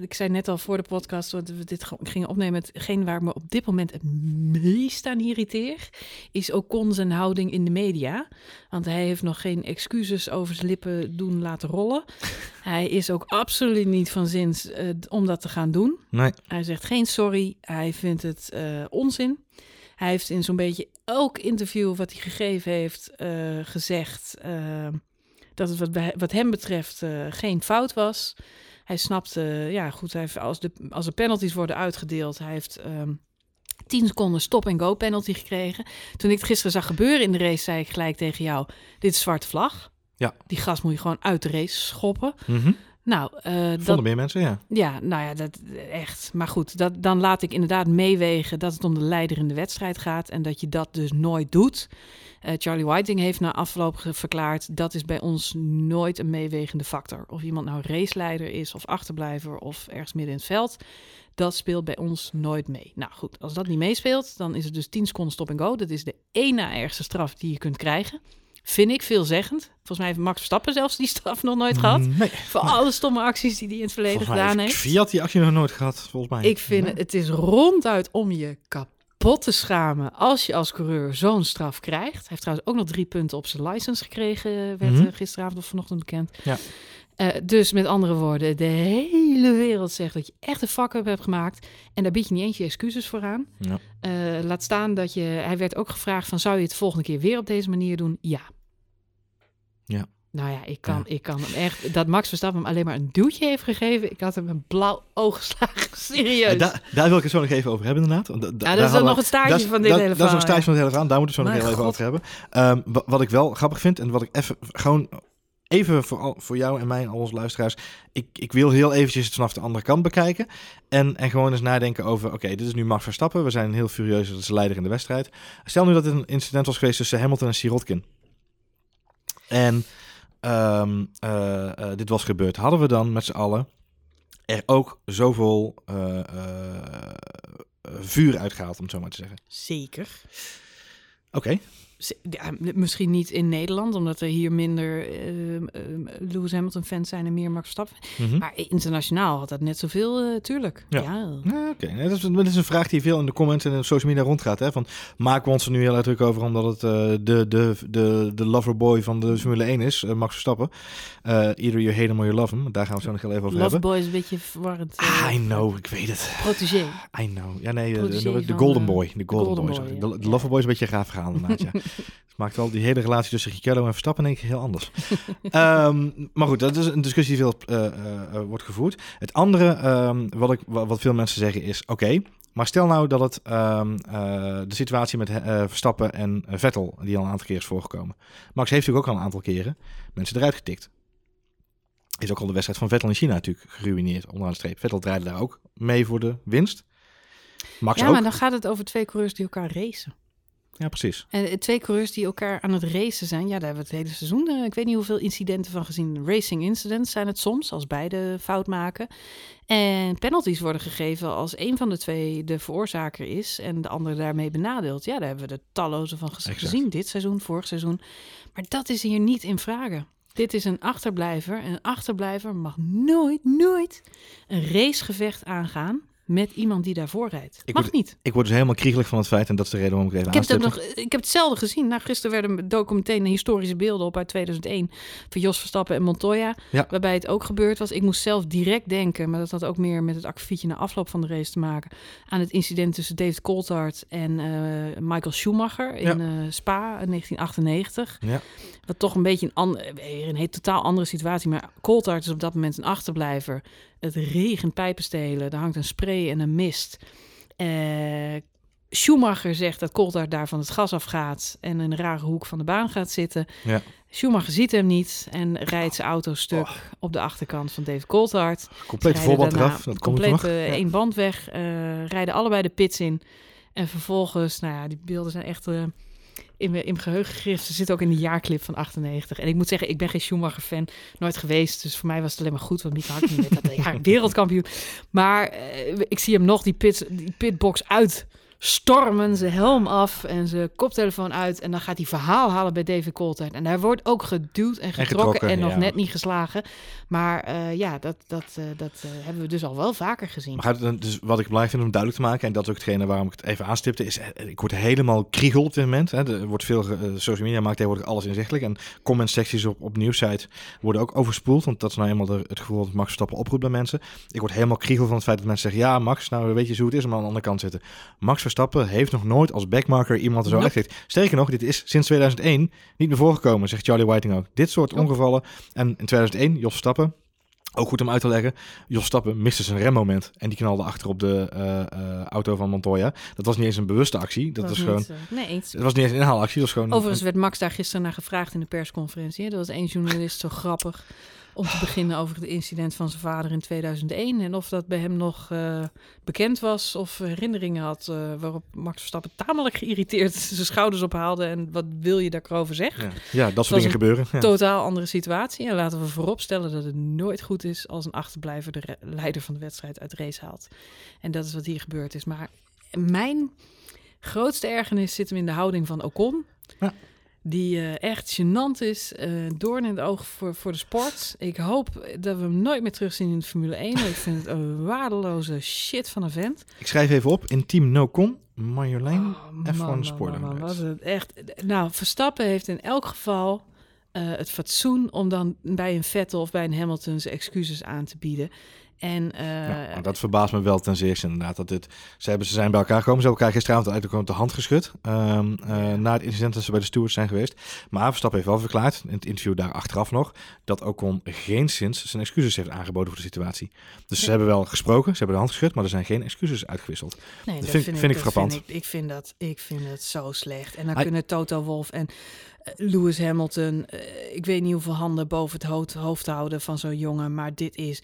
ik zei net al voor de podcast dat we dit ge- gingen opnemen. Hetgeen waar me op dit moment het meest aan irriteer, is Ocon zijn houding in de media. Want hij heeft nog geen excuses over zijn lippen doen laten rollen. hij is ook absoluut niet van zins eh, om dat te gaan doen. Nee, Hij zegt geen sorry, hij vindt het eh, onzin. Hij heeft in zo'n beetje elk interview wat hij gegeven heeft gezegd dat het wat, bij- wat hem betreft eh, geen fout was. Hij snapte, ja goed, hij heeft, als, de, als er penalties worden uitgedeeld, hij heeft ehm 10 seconden stop-and-go penalty gekregen. Toen ik het gisteren zag gebeuren in de race, zei ik gelijk tegen jou, dit is zwarte vlag. Ja. Die gast moet je gewoon uit de race schoppen. Mhm. Nou, eh, dat, vonden meer mensen, ja. ja, nou ja, dat echt. Maar goed, dat, dan laat ik inderdaad meewegen dat het om de leider in de wedstrijd gaat en dat je dat dus nooit doet. Eh, Charlie Whiting heeft na afloop verklaard dat is bij ons nooit een meewegende factor. Of iemand nou raceleider is of achterblijver of ergens midden in het veld, dat speelt bij ons nooit mee. Nou goed, als dat niet meespeelt, dan is het dus 10 seconden stop en go. Dat is de één na ergste straf die je kunt krijgen. Vind ik veelzeggend. Volgens mij heeft Max Verstappen zelfs die straf nog nooit gehad. Nee. Voor alle stomme acties die hij in het verleden gedaan heeft heeft. Fiat die actie nog nooit gehad, volgens mij. Ik vind Nee. het, het is ronduit om je kapot te schamen als je als coureur zo'n straf krijgt. Hij heeft trouwens ook nog drie punten op zijn license gekregen, werd Mhm. eh, gisteravond of vanochtend bekend. Ja. Eh, dus met andere woorden, de hele wereld zegt dat je echt een fuck-up hebt gemaakt. En daar bied je niet eens je excuses voor aan. Ja. Eh, laat staan dat je... Hij werd ook gevraagd van, zou je het volgende keer weer op deze manier doen? Ja. Ja. Nou ja, ik kan, Ja. ik kan hem echt... Dat Max Verstappen hem alleen maar een duwtje heeft gegeven... Ik had hem een blauw oog geslagen. Serieus. Ja, daar, daar wil ik het zo nog even over hebben, inderdaad. Want da- da- Ja, daar dat is nog het staartje van dit hele Dat is nog verhaal, staartje van het hele verhaal. Daar moeten we zo nog heel even over hebben. Ehm, wa- wat ik wel grappig vind en wat ik even gewoon even voor, al- voor jou en mij en al onze luisteraars. Ik, ik wil heel eventjes het vanaf de andere kant bekijken. En, en gewoon eens nadenken over, oké, dit is nu Max Verstappen. We zijn heel furieus dat is de leider in de wedstrijd. Stel nu dat het een incident was geweest tussen Hamilton en Sirotkin. En ehm, eh, eh, dit was gebeurd. Hadden we dan met z'n allen er ook zoveel eh, vuur uitgehaald, om het zo maar te zeggen? Zeker. Oké, Ja, misschien niet in Nederland, omdat er hier minder eh, Lewis Hamilton-fans zijn en meer Max Verstappen. Mhm. Maar internationaal had dat net zoveel, eh, tuurlijk. Ja. Ja. Ja, Oké, dat, is, dat is een vraag die veel in de comments en in social media rondgaat. Hè? Van, maken we ons er nu heel erg druk over omdat het eh, de, de, de, de loverboy van de Formule 1 is, eh, Max Verstappen. Either you hate him or you love him. Daar gaan we zo nog heel even over hebben. Loveboy is een beetje verwarrend. Ah, I know, ik weet het. Protégé. I know. Ja, nee, de, Golden Boy. De Golden, Golden Boy. Boy, ja. De, de Loverboy is een beetje een raar verhaal inderdaad, ja. Het maakt wel die hele relatie tussen Ricciardo en Verstappen denk ik heel anders. Ehm, maar goed, dat is een discussie die veel eh, eh, eh, wordt gevoerd. Het andere ehm, wat, ik, wa- wat veel mensen zeggen is, oké, maar stel nou dat het ehm, eh, de situatie met Verstappen en Vettel, die al een aantal keer is voorgekomen. Max heeft natuurlijk ook al een aantal keren mensen eruit getikt. Is ook al de wedstrijd van Vettel in China natuurlijk geruineerd onderaan de streep. Vettel draaide daar ook mee voor de winst. Max Ja, ook. maar dan gaat het over twee coureurs die elkaar racen. Ja, precies. En eh, twee coureurs die elkaar aan het racen zijn. Ja, daar hebben we het hele seizoen. eh, ik weet niet hoeveel incidenten van gezien. Racing incidents zijn het soms, als beide fout maken. En penalties worden gegeven als een van de twee de veroorzaker is en de andere daarmee benadeelt. Ja, daar hebben we er talloze van Exact. gezien. Dit seizoen, vorig seizoen. Maar dat is hier niet in vragen. Dit is een achterblijver. En een achterblijver mag nooit, nooit een racegevecht aangaan met iemand die daarvoor rijdt. Ik mag word- niet. Ik word dus helemaal kriegelig van het feit, en dat is de reden waarom ik even Ik heb, het nog, ik heb hetzelfde gezien. Nou, gisteren werden documentaire historische beelden op uit 2001 van Jos Verstappen en Montoya. Ja. Waarbij het ook gebeurd was. Ik moest zelf direct denken, maar dat had ook meer met het akkefietje na afloop van de race te maken. Aan het incident tussen David Coulthard en eh, Michael Schumacher in eh, Spa in 1998. Ja. Wat toch een beetje een, weer een totaal andere situatie. Maar Coulthard is op dat moment een achterblijver. Het regent pijpenstelen. Er hangt een spray en een mist. Eh, Schumacher zegt dat Coulthard daar van het gas afgaat en in een rare hoek van de baan gaat zitten. Ja. Schumacher ziet hem niet en rijdt zijn auto stuk Oh. op de achterkant van David Coulthard. Complete Rijden voorband eraf, dat komt compleet eh, Ja. één band weg, eh, rijden allebei de pits in. En vervolgens, nou ja, die beelden zijn echt in, mijn, in mijn geheugen gegrift. Ze zitten ook in de jaarclip van 98. En ik moet zeggen, ik ben geen Schumacher-fan, nooit geweest. Dus voor mij was het alleen maar goed, want Mika Hakkinen werd dat wereldkampioen. Maar eh, ik zie hem nog die, pit, die pitbox uit stormen, zijn helm af en zijn koptelefoon uit. En dan gaat hij verhaal halen bij David Coulthard. En daar wordt ook geduwd en getrokken en, getrokken, nog ja. net niet geslagen. Maar eh, ja, dat, dat, eh, dat eh, hebben we dus al wel vaker gezien. Maar dus wat ik belangrijk vind om duidelijk te maken, en dat is ook hetgene waarom ik het even aanstipte, is ik word helemaal kriegel op dit moment. Hè. Er wordt veel, social media maakt tegenwoordig alles inzichtelijk. En comment secties op, op nieuwsites worden ook overspoeld, want dat is nou eenmaal de- het gevoel dat Max Verstappen oproept bij mensen. Ik word helemaal kriegel van het feit dat mensen zeggen, ja Max, nou weet je hoe het is om aan de andere kant te zitten. Max Verstappen heeft nog nooit als backmarker iemand er zo Nope. Sterker nog, dit is sinds 2001 niet meer voorgekomen, zegt Charlie Whiting ook. Dit soort Nope. ongevallen. En in 2001, Jos Verstappen, ook goed om uit te leggen. Jos Stappen miste zijn remmoment en die knalde achter op de eh, eh, auto van Montoya. Dat was niet eens een bewuste actie. Dat was, gewoon. niet, eh, nee, eens. Het was niet eens een inhaalactie. Dat was gewoon. Overigens werd Max daar gisteren naar gevraagd in de persconferentie. hè. Er was één journalist zo grappig om te beginnen over het incident van zijn vader in 2001. En of dat bij hem nog eh, bekend was of herinneringen had. eh, waarop Max Verstappen tamelijk geïrriteerd zijn schouders ophaalde. En wat wil je daarover zeggen? ja. ja, dat soort dingen gebeuren. Ja. Totaal andere situatie. En laten we vooropstellen dat het nooit goed is als een achterblijver de leider van de wedstrijd uit de race haalt. En dat is wat hier gebeurd is. Maar mijn grootste ergernis zit hem in de houding van Ocon. Ja. Die eh, echt gênant is. eh doorn in het oog voor, voor de sport. Ik hoop dat we hem nooit meer terugzien in de Formule 1. Ik vind het een waardeloze shit van een vent. Ik schrijf even op. in Team No-Con, Marjolein. Oh, man, F1 man, man, man, was het echt. Nou, Verstappen heeft in elk geval eh, het fatsoen om dan bij een Vettel of bij een Hamilton zijn excuses aan te bieden. En eh, Ja, maar dat verbaast me wel ten zeerste inderdaad. Dat dit, ze, hebben, ze zijn bij elkaar gekomen. Ze hebben elkaar gisteravond eigenlijk ook de hand geschud. ehm, eh, na het incident dat ze bij de stewards zijn geweest. Maar Verstappen heeft wel verklaard, in het interview daar achteraf nog, dat Ocon geen sinds zijn excuses heeft aangeboden voor de situatie. Dus ze hebben wel gesproken, ze hebben de hand geschud, maar er zijn geen excuses uitgewisseld. nee, dat vind- vind ik dat frappant. Vind ik, ik, vind dat, ik vind het zo slecht. En dan kunnen Toto Wolf en Lewis Hamilton, eh, ik weet niet hoeveel handen boven het hoofd, hoofd houden van zo'n jongen, maar dit is.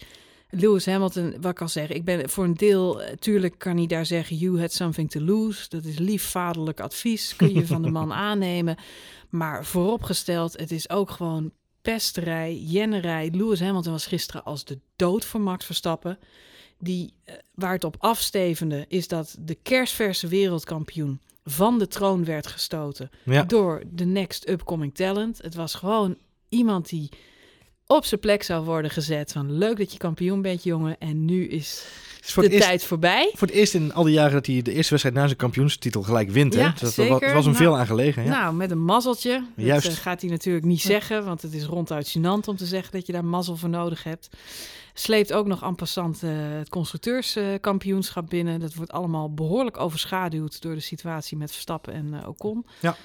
Lewis Hamilton, wat ik al zeg, ik ben voor een deel, eh, tuurlijk kan hij daar zeggen, you had something to lose. Dat is lief vaderlijk advies, kun je van de man aannemen. Maar vooropgesteld, het is ook gewoon pesterij, jennerij. Lewis Hamilton was gisteren als de dood voor Max Verstappen. Die, eh, waar het op afstevende, is dat de kerstverse wereldkampioen van de troon werd gestoten Ja. door de next upcoming talent. Het was gewoon iemand die op zijn plek zou worden gezet. Van leuk dat je kampioen bent, jongen. En nu is Het voor de eerst, tijd voorbij. voor het eerst in al die jaren dat hij de eerste wedstrijd na zijn kampioenstitel gelijk wint. hè? Ja, Dus dat, zeker. was- was hem Nou, veel aan gelegen. Ja. Nou, met een mazzeltje. Dat Juist. eh, gaat hij natuurlijk niet zeggen, want het is ronduit gênant om te zeggen dat je daar mazzel voor nodig hebt. Sleept ook nog en passant eh, het constructeurskampioenschap binnen. Dat wordt allemaal behoorlijk overschaduwd door de situatie met Verstappen en eh, Ocon. Ja.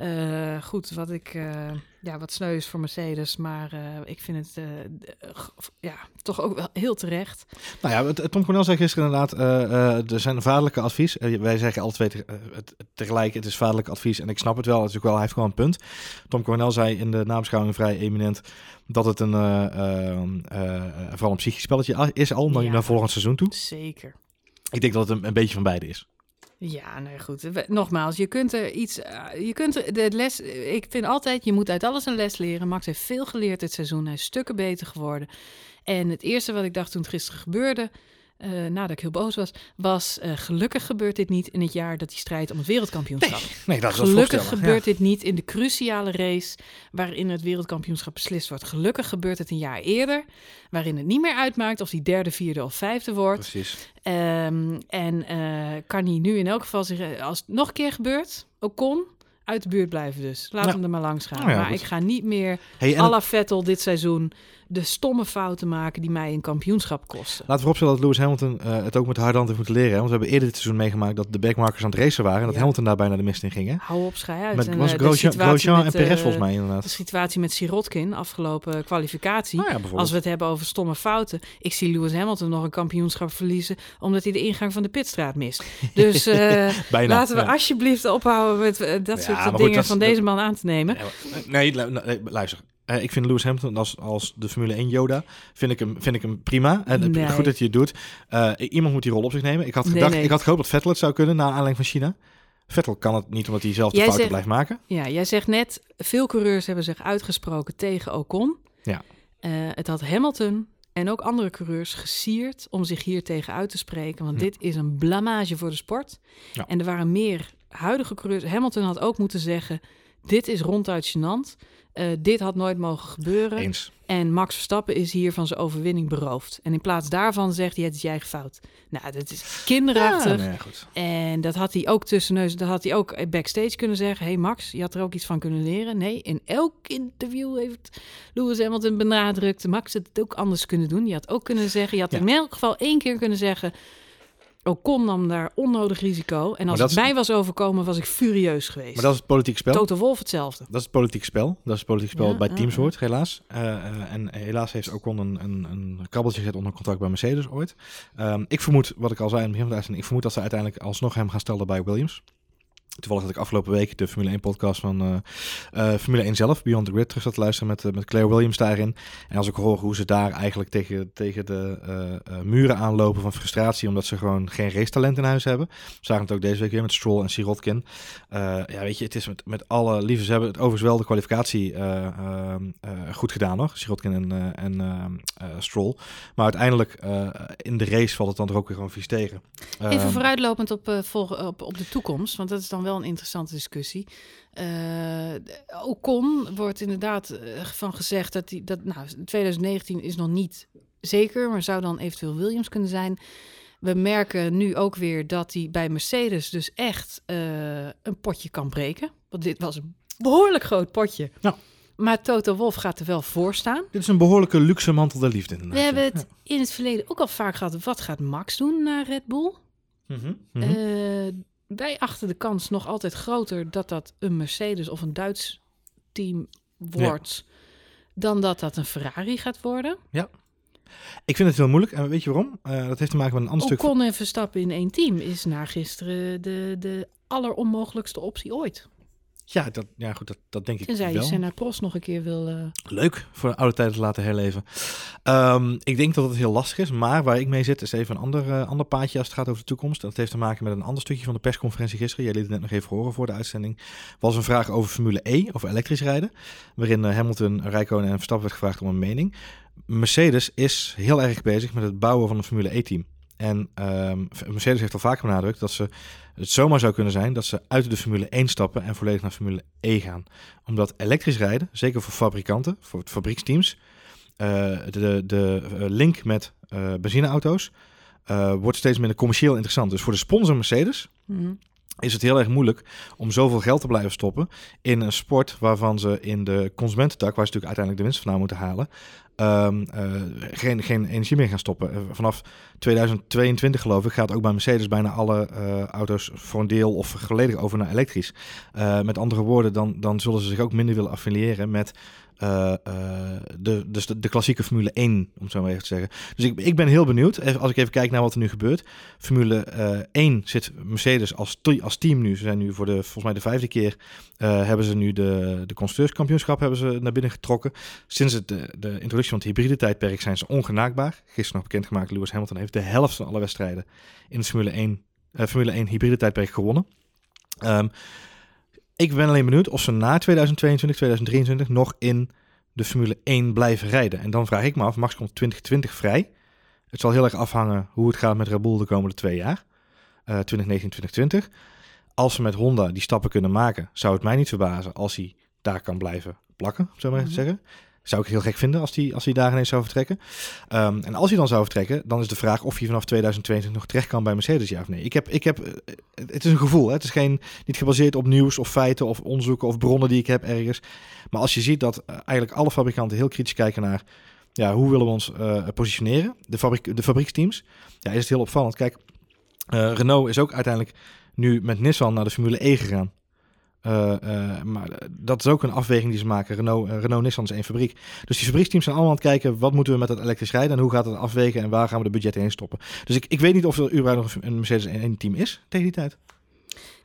Eh, goed, wat ik uh, ja, wat sneu is voor Mercedes, maar uh, ik vind het ja, toch ook wel heel terecht. Nou ja, Tom Cornel zei gisteren inderdaad, er zijn vaderlijke advies. wij zeggen alle twee te, het, tegelijk, het is vaderlijk advies en ik snap het wel. Het is ook wel, hij heeft gewoon een punt. Tom Cornel zei in de nabeschouwing vrij eminent dat het een vooral een psychisch spelletje is al, naar, ja, naar volgend seizoen toe. Zeker. Ik denk dat het een, een beetje van beide is. Ja, nee, goed. Nogmaals, je kunt er iets. Uh, je kunt de les. Ik vind altijd, je moet uit alles een les leren. Max heeft veel geleerd dit seizoen. Hij is stukken beter geworden. En het eerste wat ik dacht toen het gisteren gebeurde. Uh, nadat ik heel boos was, was uh, gelukkig gebeurt dit niet in het jaar dat hij strijdt om het wereldkampioenschap. Nee, nee dat is gelukkig gebeurt ja. dit niet in de cruciale race waarin het wereldkampioenschap beslist wordt. Gelukkig gebeurt het een jaar eerder, waarin het niet meer uitmaakt of hij derde, vierde of vijfde wordt. Precies. Um, en uh, kan hij nu in elk geval zeggen, als het nog een keer gebeurt, ook kon, uit de buurt blijven dus. Laat Ja. hem er maar langs gaan. Ja, maar goed. ik ga niet meer Hey, en à la Vettel dit seizoen de stomme fouten maken die mij een kampioenschap kosten. Laten we vooropstellen dat Lewis Hamilton eh, het ook met de harde hand heeft moeten leren. hè. Want we hebben eerder dit seizoen meegemaakt dat de backmarkers aan het racen waren. En dat Ja. Hamilton daar bijna de mist in ging. Hè? Hou op, schij uit. Met En, was eh, de Grosjean, en Perez eh, volgens mij De inderdaad. situatie met Sirotkin, afgelopen kwalificatie. Nou ja. Als we het hebben over stomme fouten. Ik zie Lewis Hamilton nog een kampioenschap verliezen. omdat hij de ingang van de pitstraat mist. Dus Bijna. laten we ja. alsjeblieft ophouden met dat soort goed, dingen dat van dat- deze man aan te nemen. Nee, luister. Eh, ik vind Lewis Hamilton als, als de Formule 1 Yoda, vind ik hem, vind ik hem prima. En het- Nee. goed dat hij het doet. Eh, iemand moet die rol op zich nemen. Ik had, gedacht, nee. ik had gehoopt dat Vettel het zou kunnen na aanleiding van China. Vettel kan het niet omdat hij zelf de Jij fouten zegt- blijft maken. Ja, jij zegt net, veel coureurs hebben zich uitgesproken tegen Ocon. Ja. Eh, het had Hamilton en ook andere coureurs gesierd om zich hier tegen uit te spreken. Want Hm. dit is een blamage voor de sport. Ja. En er waren meer huidige coureurs. Hamilton had ook moeten zeggen, dit is ronduit gênant. Eh, dit had nooit mogen gebeuren. Eens. En Max Verstappen is hier van zijn overwinning beroofd. En in plaats daarvan zegt hij, het is je eigen fout. Nou, dat is kinderachtig. Ja, nee, goed. En dat had hij ook tussen neus, dat had hij ook backstage kunnen zeggen. hey Max, je had er ook iets van kunnen leren. Nee, in elk interview heeft Lewis Hamilton benadrukt. Max had het ook anders kunnen doen. Je had ook kunnen zeggen, je had Ja. in elk geval één keer kunnen zeggen. Ocon nam daar onnodig risico. En als het is- mij was overkomen, was ik furieus geweest. Maar dat is het politiek spel. Toto Wolf hetzelfde. Dat is het politiek spel. Dat is het politiek spel Ja, bij teams hoort, helaas. Eh, eh, en helaas heeft Ocon een, een, een krabbeltje gezet onder contract bij Mercedes ooit. Ehm, ik vermoed, wat ik al zei in het begin van de uitzending, ik vermoed dat ze uiteindelijk alsnog hem gaan stellen bij Williams. Toevallig had ik afgelopen week de Formule 1 podcast van eh, eh, Formule 1 zelf, Beyond the Grid, terug zat te luisteren met, eh, met Claire Williams daarin. En als ik hoor hoe ze daar eigenlijk tegen, tegen de muren aanlopen van frustratie, omdat ze gewoon geen racetalent in huis hebben. We zagen het ook deze week weer met Stroll en Sirotkin. Ja, weet je, het is met, met alle liefde. Ze hebben het overigens wel de kwalificatie goed gedaan nog. Sirotkin en, en Stroll. Maar uiteindelijk in de race valt het dan er ook weer gewoon vies tegen. Even Ehm, vooruitlopend op, volg- op, op de toekomst, want dat is dan wel een interessante discussie. Eh Ocon wordt inderdaad eh, van gezegd dat die dat nou 2019 is nog niet zeker, maar zou dan eventueel Williams kunnen zijn. We merken nu ook weer dat hij bij Mercedes dus echt eh, een potje kan breken. Want dit was een behoorlijk groot potje. Ja. Maar Toto Wolf gaat er wel voor staan. Dit is een behoorlijke luxe mantel der liefde. We hebben het in het verleden ook al vaak gehad. Wat gaat Max doen naar Red Bull? Mhm, mhm. Eh, wij achten de kans nog altijd groter dat dat een Mercedes of een Duits team wordt, dan dat dat een Ferrari gaat worden. Ik vind het heel moeilijk. En weet je waarom? Eh, dat heeft te maken met een ander stuk. Ocon en Verstappen in één team is na gisteren de, de alleronmogelijkste optie ooit. Ja, dat, ja, goed, dat, dat denk ik Tenzij je wel. Senna Prost nog een keer wil... eh, Leuk voor de oude tijden te laten herleven. Ehm, ik denk dat het heel lastig is, maar waar ik mee zit is even een ander, eh, ander paadje als het gaat over de toekomst. Dat heeft te maken met een ander stukje van de persconferentie gisteren. Jij liet het net nog even horen voor de uitzending. was een vraag over Formule E, over elektrisch rijden. Waarin eh, Hamilton, Räikkönen en Verstappen werd gevraagd om een mening. Mercedes is heel erg bezig met het bouwen van een Formule E-team. En ehm, Mercedes heeft al vaker benadrukt dat ze het zomaar zou kunnen zijn dat ze uit de Formule 1 stappen en volledig naar Formule E gaan. Omdat elektrisch rijden, zeker voor fabrikanten, voor fabrieksteams, uh, de, de link met uh, benzineauto's uh, wordt steeds minder commercieel interessant. Dus voor de sponsor Mercedes Mhm. is het heel erg moeilijk om zoveel geld te blijven stoppen in een sport waarvan ze in de consumententak, waar ze natuurlijk uiteindelijk de winst vandaan moeten halen, ehm, eh, geen, geen energie meer gaan stoppen. Eh, vanaf 2022 geloof ik gaat ook bij Mercedes bijna alle eh, auto's voor een deel of volledig over naar elektrisch. Met andere woorden, dan, dan zullen ze zich ook minder willen affiliëren met eh, eh, de, dus de, de klassieke Formule 1, om het zo maar even te zeggen. Dus ik, ik ben heel benieuwd, als ik even kijk naar wat er nu gebeurt. Formule eh 1 zit Mercedes als, als team nu. Ze zijn nu voor de, volgens mij de vijfde keer, eh, hebben ze nu de, de constructeurskampioenschap hebben ze naar binnen getrokken. Sinds het, de, de introductie van het hybride tijdperk zijn ze ongenaakbaar. Gisteren nog bekendgemaakt, Lewis Hamilton heeft de helft van alle wedstrijden in het Formule 1, eh, Formule 1 hybride tijdperk gewonnen. Ehm, ik ben alleen benieuwd of ze na 2022, 2023 nog in de Formule 1 blijven rijden. En dan vraag ik me af, Max komt 2020 vrij. Het zal heel erg afhangen hoe het gaat met Red Bull de komende twee jaar. Eh 2019, 2020. Als ze met Honda die stappen kunnen maken, zou het mij niet verbazen als hij daar kan blijven plakken, om zo maar Mhm. zeggen. Zou ik heel gek vinden als hij als hij daar ineens zou vertrekken. Ehm, en als hij dan zou vertrekken, dan is de vraag of hij vanaf 2022 nog terecht kan bij Mercedes, ja of nee. Ik heb, ik heb, eh, het is een gevoel, hè? het is geen, niet gebaseerd op nieuws of feiten of onderzoeken of bronnen die ik heb ergens. Maar als je ziet dat eh, eigenlijk alle fabrikanten heel kritisch kijken naar ja, hoe willen we ons eh, positioneren, de, fabriek, de fabrieksteams, ja, is het heel opvallend. Kijk, Renault is ook uiteindelijk nu met Nissan naar de Formule E gegaan. Eh, eh, maar dat is ook een afweging die ze maken. Renault, eh, Renault Nissan is één fabriek. Dus die fabrieksteams zijn allemaal aan het kijken... wat moeten we met dat elektrisch rijden... en hoe gaat het afwegen... en waar gaan we de budgetten heen stoppen. Dus ik, ik weet niet of er überhaupt nog een Mercedes 1 team is tegen die tijd.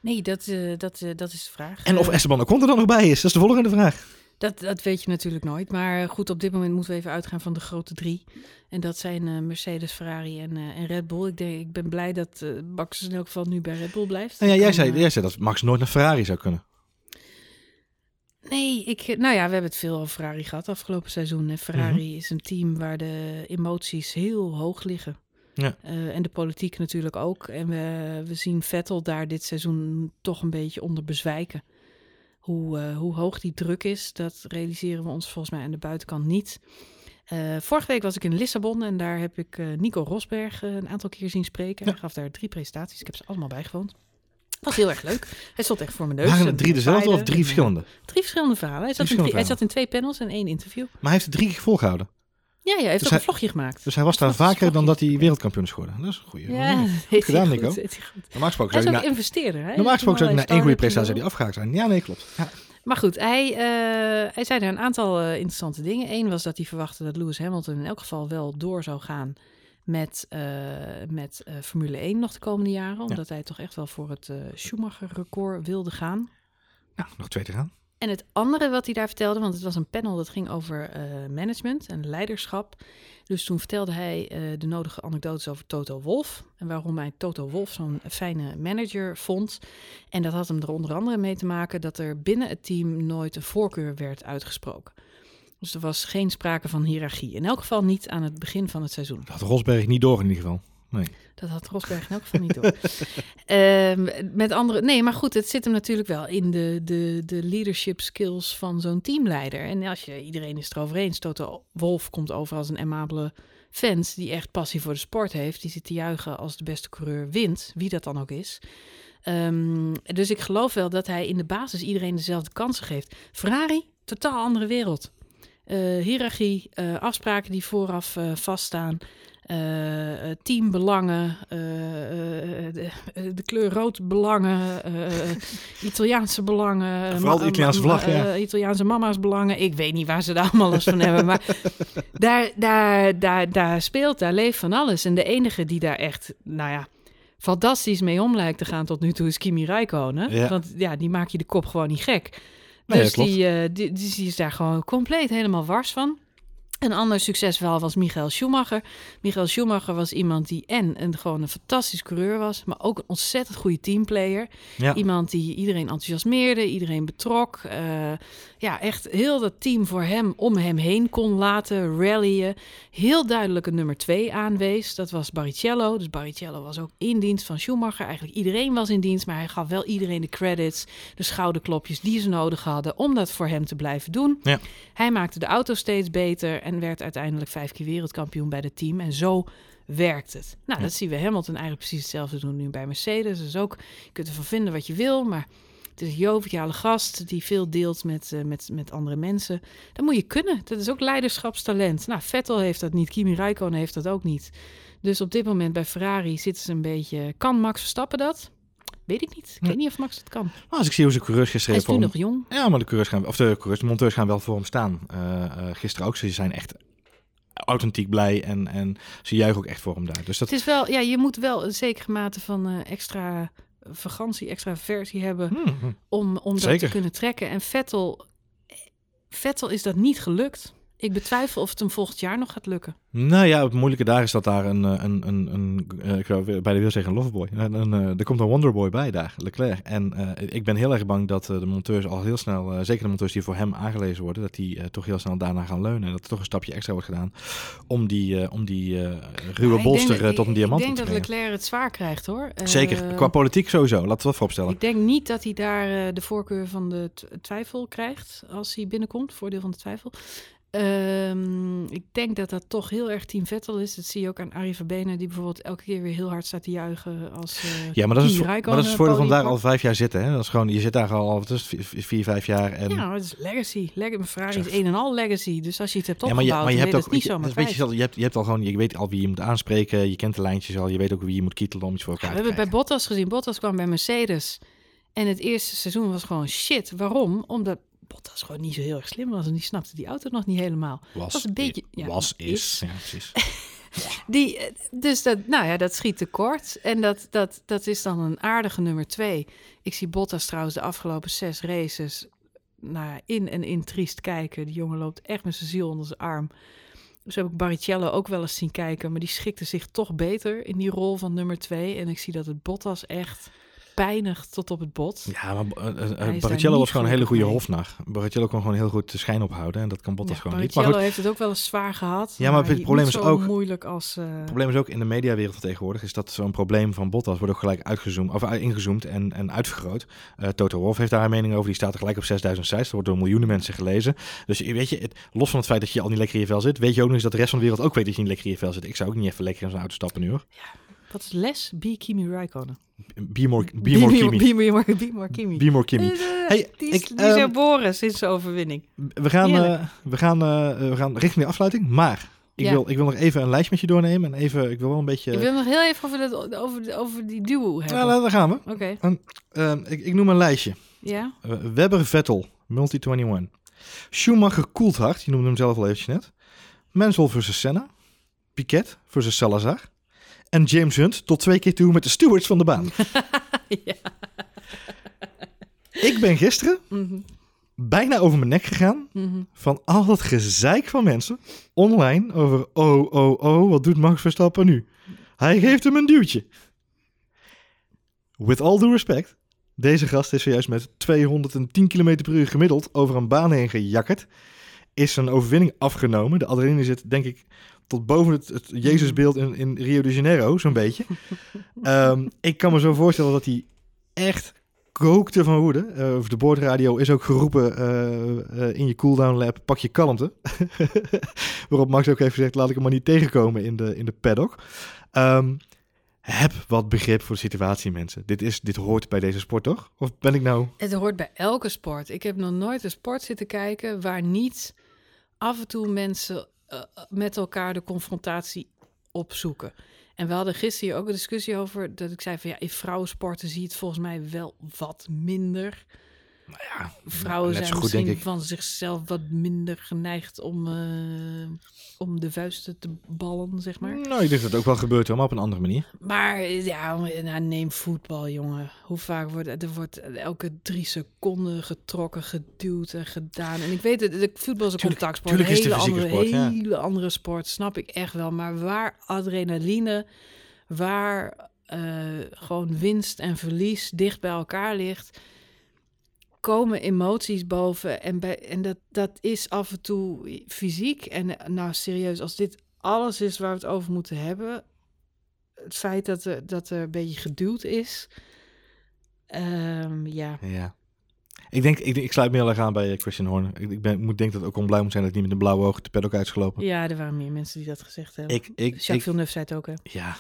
Nee, dat, dat, dat is de vraag. En of Esteban Ocon er dan nog bij is. Dat is de volgende vraag. Dat, dat weet je natuurlijk nooit. Maar goed, op dit moment moeten we even uitgaan van de grote drie. En dat zijn eh, Mercedes, Ferrari en, eh, en Red Bull. Ik, denk, ik ben blij dat eh Max in elk geval nu bij Red Bull blijft. Nou ja, jij, zei, jij zei dat Max nooit naar Ferrari zou kunnen. Nee, ik, nou ja, we hebben het veel over Ferrari gehad afgelopen seizoen. En Ferrari Mhm. is een team waar de emoties heel hoog liggen. Ja. En de politiek natuurlijk ook. En we, we zien Vettel daar dit seizoen toch een beetje onder bezwijken. Hoe, eh, hoe hoog die druk is, dat realiseren we ons volgens mij aan de buitenkant niet. Eh, vorige week was ik in Lissabon en daar heb ik eh, Nico Rosberg een aantal keer zien spreken. Hij gaf daar drie presentaties. Ik heb ze allemaal bijgewoond. Was heel erg leuk. Hij stond echt voor mijn neus. Waren en het drie dezelfde of drie en, verschillende? Drie verschillende verhalen. Hij zat, in, drie- hij zat in twee panels en één interview. Maar hij heeft het drie keer volgehouden. Ja, hij heeft Dus ook hij- een vlogje gemaakt. Dus hij was daar vaker dan dat hij wereldkampioen is geworden. Dat is een goede. ja, Goed heeft gedaan, hij Nico. goed, hij. Normaal gesproken Hij is ook na, investeerder. Hè? normaal gesproken zou ik na Allerlei één goede prestatie die afgehaakt zijn. Ja, nee, klopt. Ja. Maar goed, hij, eh, hij zei er een aantal eh, interessante dingen. Eén was dat hij verwachtte dat Lewis Hamilton in elk geval wel door zou gaan met, eh, met Formule 1 nog de komende jaren. Omdat hij toch echt wel voor het Schumacher-record wilde gaan. Nou, nog twee te gaan. En het andere wat hij daar vertelde, want het was een panel dat ging over eh, management en leiderschap. Dus toen vertelde hij eh, de nodige anekdotes over Toto Wolf. En waarom hij Toto Wolf zo'n fijne manager vond. En dat had hem er onder andere mee te maken dat er binnen het team nooit een voorkeur werd uitgesproken. Dus er was geen sprake van hiërarchie. In elk geval niet aan het begin van het seizoen. Dat had Rosberg niet door in ieder geval. Nee. Dat had Rosberg in elk geval niet door. Ehm, met andere, nee, maar goed, het zit hem natuurlijk wel in de, de, de leadership skills van zo'n teamleider. En als je iedereen is erover eens, Toto Wolf komt over als een amabele fans die echt passie voor de sport heeft. Die zit te juichen als de beste coureur wint, wie dat dan ook is. Ehm, dus ik geloof wel dat hij in de basis iedereen dezelfde kansen geeft. Ferrari, totaal andere wereld. Eh hiërarchie, eh, afspraken die vooraf eh, vaststaan. Eh, eh, teambelangen, eh, de, de kleur rood belangen, Italiaanse belangen. Vooral de Italiaanse vlag, ja. Italiaanse mama's belangen. Ik weet niet waar ze daar allemaal eens van hebben, maar daar, daar, daar, daar speelt, daar leeft van alles. En de enige die daar echt, nou ja, fantastisch mee om lijkt te gaan tot nu toe is Kimi Räikkönen. Ja. Want ja, die maak je de kop gewoon niet gek. Nee, dus die, die, die is daar gewoon compleet helemaal wars van. Een ander succesverhaal was Michael Schumacher. Michael Schumacher was iemand die en een, gewoon een fantastisch coureur was, maar ook een ontzettend goede teamplayer. Ja. Iemand die iedereen enthousiasmeerde, iedereen betrok. Eh, ja, echt heel dat team voor hem om hem heen kon laten rallyen. Heel duidelijk een nummer twee aanwees. Dat was Barrichello. Dus Barrichello was ook in dienst van Schumacher. Eigenlijk iedereen was in dienst, maar hij gaf wel iedereen de credits, de schouderklopjes die ze nodig hadden om dat voor hem te blijven doen. Ja. Hij maakte de auto steeds beter en werd uiteindelijk vijf keer wereldkampioen bij het team. En zo werkt het. Nou, Ja. dat zien we Hamilton eigenlijk precies hetzelfde doen nu bij Mercedes. Dus ook, je kunt ervan vinden wat je wil, maar het is een joviale gast die veel deelt met, eh, met, met andere mensen. Dat moet je kunnen. Dat is ook leiderschapstalent. Nou, Vettel heeft dat niet, Kimi Räikkönen heeft dat ook niet. Dus op dit moment bij Ferrari zitten ze een beetje... Kan Max Verstappen dat? Weet ik niet. Ik Nee. weet niet of Max het kan. Maar als ik zie hoe ze coureurs Hij gisteren is nu voor nog jong. Ja, maar de coureurs gaan, of de coureurs, de monteurs gaan wel voor hem staan. Eh, eh, gisteren ook. Ze zijn echt authentiek blij en, en ze juichen ook echt voor hem daar. Dus dat... Het is wel, ja, je moet wel een zekere mate van eh, extra vakantie, extra versie hebben Hmm, hmm. om, om dat te kunnen trekken. En Vettel, Vettel is dat niet gelukt. Ik betwijfel of het hem volgend jaar nog gaat lukken. Nou ja, het moeilijke daar is dat daar een, eh, een, een, een eh, ik zou weer- bijna wil zeggen een loverboy. Een, een, eh, er komt een wonderboy bij daar, Leclerc. En ik ben heel erg bang dat de monteurs al heel snel, zeker de monteurs die voor hem aangelezen worden, dat die toch heel snel daarna gaan leunen. En dat er toch een stapje extra wordt gedaan om die, om die ruwe ik bolster dat- tot een ik- diamant Ik te denk dat brengen. Leclerc het zwaar krijgt hoor. Zeker, qua politiek sowieso. Laten we dat vooropstellen. Ik denk niet dat hij daar de voorkeur van de twijfel krijgt als hij binnenkomt. Voordeel van de twijfel. Ehm, ik denk dat dat toch heel erg Team Vettel is. Dat zie je ook aan Arie Verbenen, die bijvoorbeeld elke keer weer heel hard staat te juichen als eh, Ja, maar dat is, maar dat is het voordeel van podium daar al vijf jaar zitten. Hè? Dat is gewoon, je zit daar al vier, vier, vijf jaar. En, Ja, het is legacy. Leg Ferrari is een en al legacy. Dus als je het hebt Ja, opgebouwd, maar je, maar je hebt ook, je, niet zomaar je, hebt, je hebt al gewoon, je weet al wie je moet aanspreken, je kent de lijntjes al, je weet ook wie je moet kietelen om iets voor Ja, we elkaar hebben bij. Bottas gezien. Bottas kwam bij Mercedes. En het eerste seizoen was gewoon shit. Waarom? Omdat Bottas gewoon niet zo heel erg slim was. En die snapte die auto nog niet helemaal. Was, was een beetje- ja, was, is. is. Ja, precies. Die, eh, dus dat, nou ja, dat schiet tekort. En dat, dat, dat is dan een aardige nummer twee. Ik zie Bottas trouwens de afgelopen zes races nou, ja, in en in triest kijken. Die jongen loopt echt met zijn ziel onder zijn arm. Dus heb ik Barrichello ook wel eens zien kijken. Maar die schikte zich toch beter in die rol van nummer twee. En ik zie dat het Bottas echt pijnigt tot op het bot. Ja, maar uh, uh, Barrichello was gewoon een hele goede hofnar. Barrichello kon gewoon heel goed de schijn ophouden en dat kan Bottas Ja, gewoon niet. Maar goed, heeft het ook wel eens zwaar gehad. Ja, maar het probleem is ook- moeilijk als... eh, het probleem is ook in de mediawereld tegenwoordig, is dat zo'n probleem van Bottas wordt ook gelijk uitgezoomd, of ingezoomd en, en uitvergroot. Toto Wolff heeft daar een mening over, die staat er gelijk op 6000 sites, dat wordt door miljoenen mensen gelezen. Dus weet je, het, los van het feit dat je al niet lekker in je vel zit, weet je ook nog eens dat de rest van de wereld ook weet dat je niet lekker in je vel zit. Ik zou ook niet even lekker in zo'n auto stappen nu hoor. Wat is les? Be Kimi Räikkönen. Be more, be more Kimi. Be more, be more Kimi. Be more Kimi. Eh, eh, Hey, die is, ik, die is ehm, herboren sinds de overwinning. We gaan, eh, we, gaan, eh, we gaan richting de afsluiting, maar ik, Ja. wil, ik wil nog even een lijstje met je doornemen. En even, ik wil wel een beetje... Ik wil nog heel even over, dat, over, over die duo hebben. Ja, daar gaan we. Oké, Eh, ik, ik noem een lijstje. ja. Uh, Webber Vettel, Multi-21. Schumacher Coulthard, je noemde hem zelf al eventjes net. Mansell versus Senna. Piquet versus Salazar. En James Hunt tot twee keer toe met de stewards van de baan. ja. ik ben gisteren Mhm, bijna over mijn nek gegaan mhm. van al dat gezeik van mensen online over oh, oh, oh, wat doet Max Verstappen nu? Hij geeft hem een duwtje. With all due respect, deze gast is zojuist met 210 km per uur gemiddeld over een baan heen gejakkerd. Is zijn overwinning afgenomen. De adrenaline zit, denk ik, tot boven het, het Jezusbeeld in, in Rio de Janeiro, zo'n beetje. Ehm, ik kan me zo voorstellen dat hij echt kookte van woede. Uh, over de boordradio is ook geroepen uh, uh, in je cooldown lab, pak je kalmte. Waarop Max ook heeft gezegd, laat ik hem maar niet tegenkomen in de, in de paddock. Um, heb wat begrip voor de situatie, mensen. Dit, is, dit hoort bij deze sport, toch? Of ben ik nou... Het hoort bij elke sport. Ik heb nog nooit een sport zitten kijken waar niet af en toe mensen uh, met elkaar de confrontatie opzoeken. En we hadden gisteren hier ook een discussie over dat ik zei van ja, in vrouwensporten zie je het volgens mij wel wat minder. Nou ja, Vrouwen zijn goed, misschien van zichzelf wat minder geneigd om, eh, om de vuisten te ballen, zeg maar. Nou, ik denk dat het ook wel gebeurt, maar op een andere manier. Maar ja, nou, neem voetbal, jongen. Hoe vaak wordt er wordt elke drie seconden getrokken, geduwd en gedaan. En ik weet het, voetbal is een Tuurlijk- contactsport, een tuurlijk is hele een andere, sport, ja. hele andere sport, snap ik echt wel. Maar waar adrenaline, waar eh, gewoon winst en verlies dicht bij elkaar ligt, komen emoties boven. En, bij, en dat, dat is af en toe fysiek. En nou, serieus, als dit alles is waar we het over moeten hebben, het feit dat er, dat er een beetje geduwd is. ehm, ja, Ja. Ik denk, ik, ik sluit me heel erg aan bij eh, Christian Horner. Ik, ik ben, ik moet denk dat ook om blij moet zijn dat ik niet met een blauwe ogen de paddock uit is gelopen. ja, er waren meer mensen die dat gezegd hebben. Ik, ik, Jacques ik, Villeneuve zei het ook, hè. ja.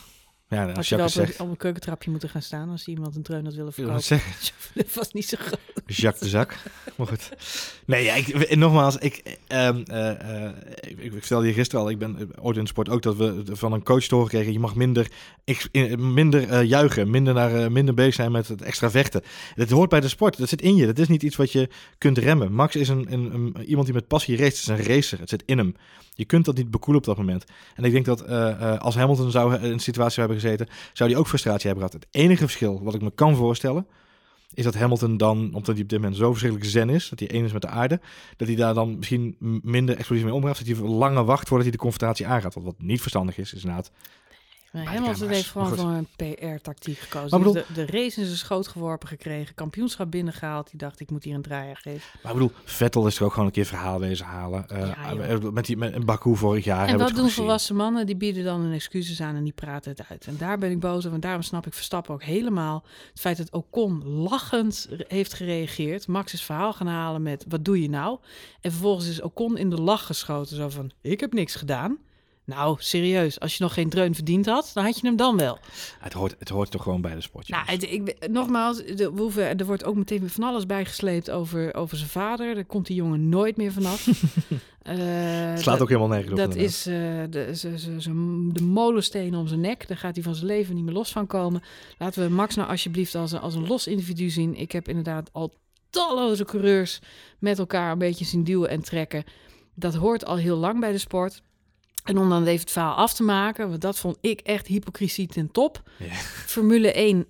Ja, nou, als je wel op, op een keukentrapje moeten gaan staan als iemand een dreun had willen het verkopen. Villeneuve was niet zo groot. Jacques de Zak. Maar goed. Nee, ik, nogmaals, ik, eh, eh, ik, ik je gisteren al, ik ben eh, ooit in de sport ook dat we van een coach te horen kregen, je mag minder, minder juichen, minder, naar, minder bezig zijn met het extra vechten. Dat hoort bij de sport, dat zit in je. Dat is niet iets wat je kunt remmen. Max is een, een, iemand die met passie race, het is een racer, het zit in hem. Je kunt dat niet bekoelen op dat moment. En ik denk dat als Hamilton zou in een situatie hebben gezeten, zou hij ook frustratie hebben gehad. Het enige verschil wat ik me kan voorstellen, is dat Hamilton dan, omdat hij op dit moment zo verschrikkelijk zen is, dat hij één is met de aarde, dat hij daar dan misschien minder explosief mee omgaat, dat hij langer wacht voordat hij de confrontatie aangaat. Want wat niet verstandig is, is inderdaad. Hamilton heeft gewoon voor een PR-tactiek gekozen. Maar bedoel- de, de race in zijn schoot geworpen gekregen, kampioenschap binnengehaald. Die dacht, ik moet hier een draaier geven. Maar ik bedoel, Vettel is er ook gewoon een keer verhaal halen. Eh, Ja, joh. eh, met die met Baku vorig jaar. En het doen volwassen mannen? Die bieden dan hun excuses aan en die praten het uit. En daar ben ik boos over. En daarom snap ik Verstappen ook helemaal. Het feit dat Ocon lachend heeft gereageerd. Max is verhaal gaan halen met, wat doe je nou? En vervolgens is Ocon in de lach geschoten. Zo van, ik heb niks gedaan. Nou, serieus. Als je nog geen dreun verdiend had, dan had je hem dan wel. Het hoort, het hoort toch gewoon bij de sport. Nou, het- ik, nogmaals, de, we hoeven, er wordt ook meteen van alles bijgesleept over, over zijn vader. Daar komt die jongen nooit meer vanaf. Eh, het slaat dat- ook helemaal nergens op. dat inderdaad. is eh, de, ze- ze- ze- de molensteen om zijn nek. Daar gaat hij van zijn leven niet meer los van komen. Laten we Max nou alsjeblieft als een, als een los individu zien. Ik heb inderdaad al talloze coureurs met elkaar een beetje zien duwen en trekken. Dat hoort al heel lang bij de sport. En om dan even het verhaal af te maken, want dat vond ik echt hypocrisie ten top. Ja. Formule 1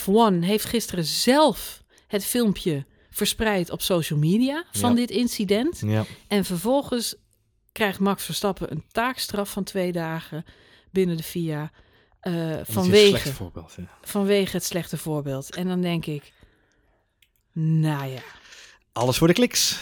F1 heeft gisteren zelf het filmpje verspreid op social media van Ja. dit incident. Ja. En vervolgens krijgt Max Verstappen een taakstraf van twee dagen binnen de FIA. eh, is een vanwege, voorbeeld. ja. vanwege het slechte voorbeeld. En dan denk ik, nou ja, Alles voor de kliks.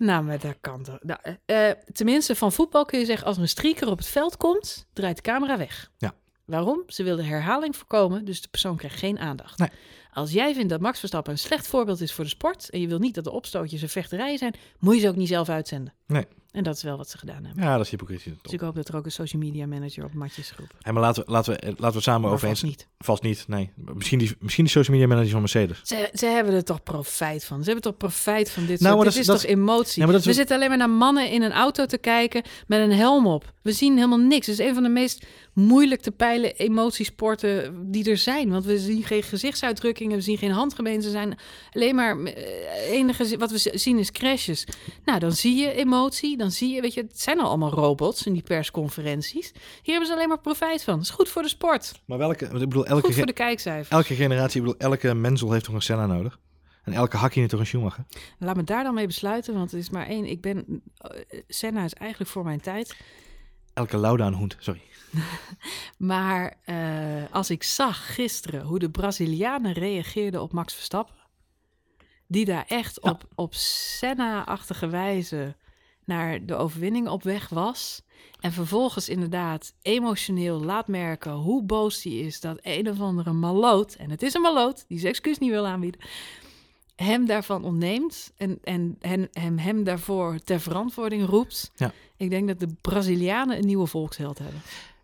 Nou, maar dat kan toch. Nou, eh, eh, tenminste, van voetbal kun je zeggen, als er een streaker op het veld komt, draait de camera weg. Ja. Waarom? Ze willen herhaling voorkomen, dus de persoon krijgt geen aandacht. Nee. Als jij vindt dat Max Verstappen een slecht voorbeeld is voor de sport en je wil niet dat de opstootjes en vechterijen zijn, moet je ze ook niet zelf uitzenden. Nee. En dat is wel wat ze gedaan hebben. Ja, dat is hypocrisie. Dus ik hoop dat er ook een social media manager op matjes is geroepen. Hey, maar laten we, laten, we, laten we samen Maar over eens. vast niet. Vast niet, nee. Misschien die, misschien die social media manager van Mercedes. Ze, ze hebben er toch profijt van. Ze hebben toch profijt van dit Nou, soort... maar Dit dat is is- toch emotie? Ja, is We zitten alleen maar naar mannen in een auto te kijken met een helm op. We zien helemaal niks. Het is een van de meest moeilijk te peilen emotiesporten die er zijn. Want we zien geen gezichtsuitdrukkingen, we zien geen handgemeen. Ze zijn alleen maar... eh, enige wat we zien is crashes. Nou, dan zie je emotie. Dan zie je, weet je, het zijn al allemaal robots in die persconferenties. Hier hebben ze alleen maar profijt van. Het is goed voor de sport. Maar welke, ik bedoel, elke, Goed voor de kijkcijfers. elke generatie, ik bedoel, elke mensel heeft toch een Senna nodig? En elke heeft toch een Schumacher? Laat me daar dan mee besluiten, want het is maar één. Ik ben. eh, Senna is eigenlijk voor mijn tijd. Elke Lauda een sorry. Maar eh, als ik zag gisteren hoe de Brazilianen reageerden op Max Verstappen, die daar echt Ja. op, op Senna-achtige wijze naar de overwinning op weg was. En vervolgens inderdaad emotioneel laat merken hoe boos hij is dat een of andere maloot, en het is een maloot, die zijn excuus niet wil aanbieden, hem daarvan ontneemt en, en, en hem, hem daarvoor ter verantwoording roept. Ja. Ik denk dat de Brazilianen een nieuwe volksheld hebben.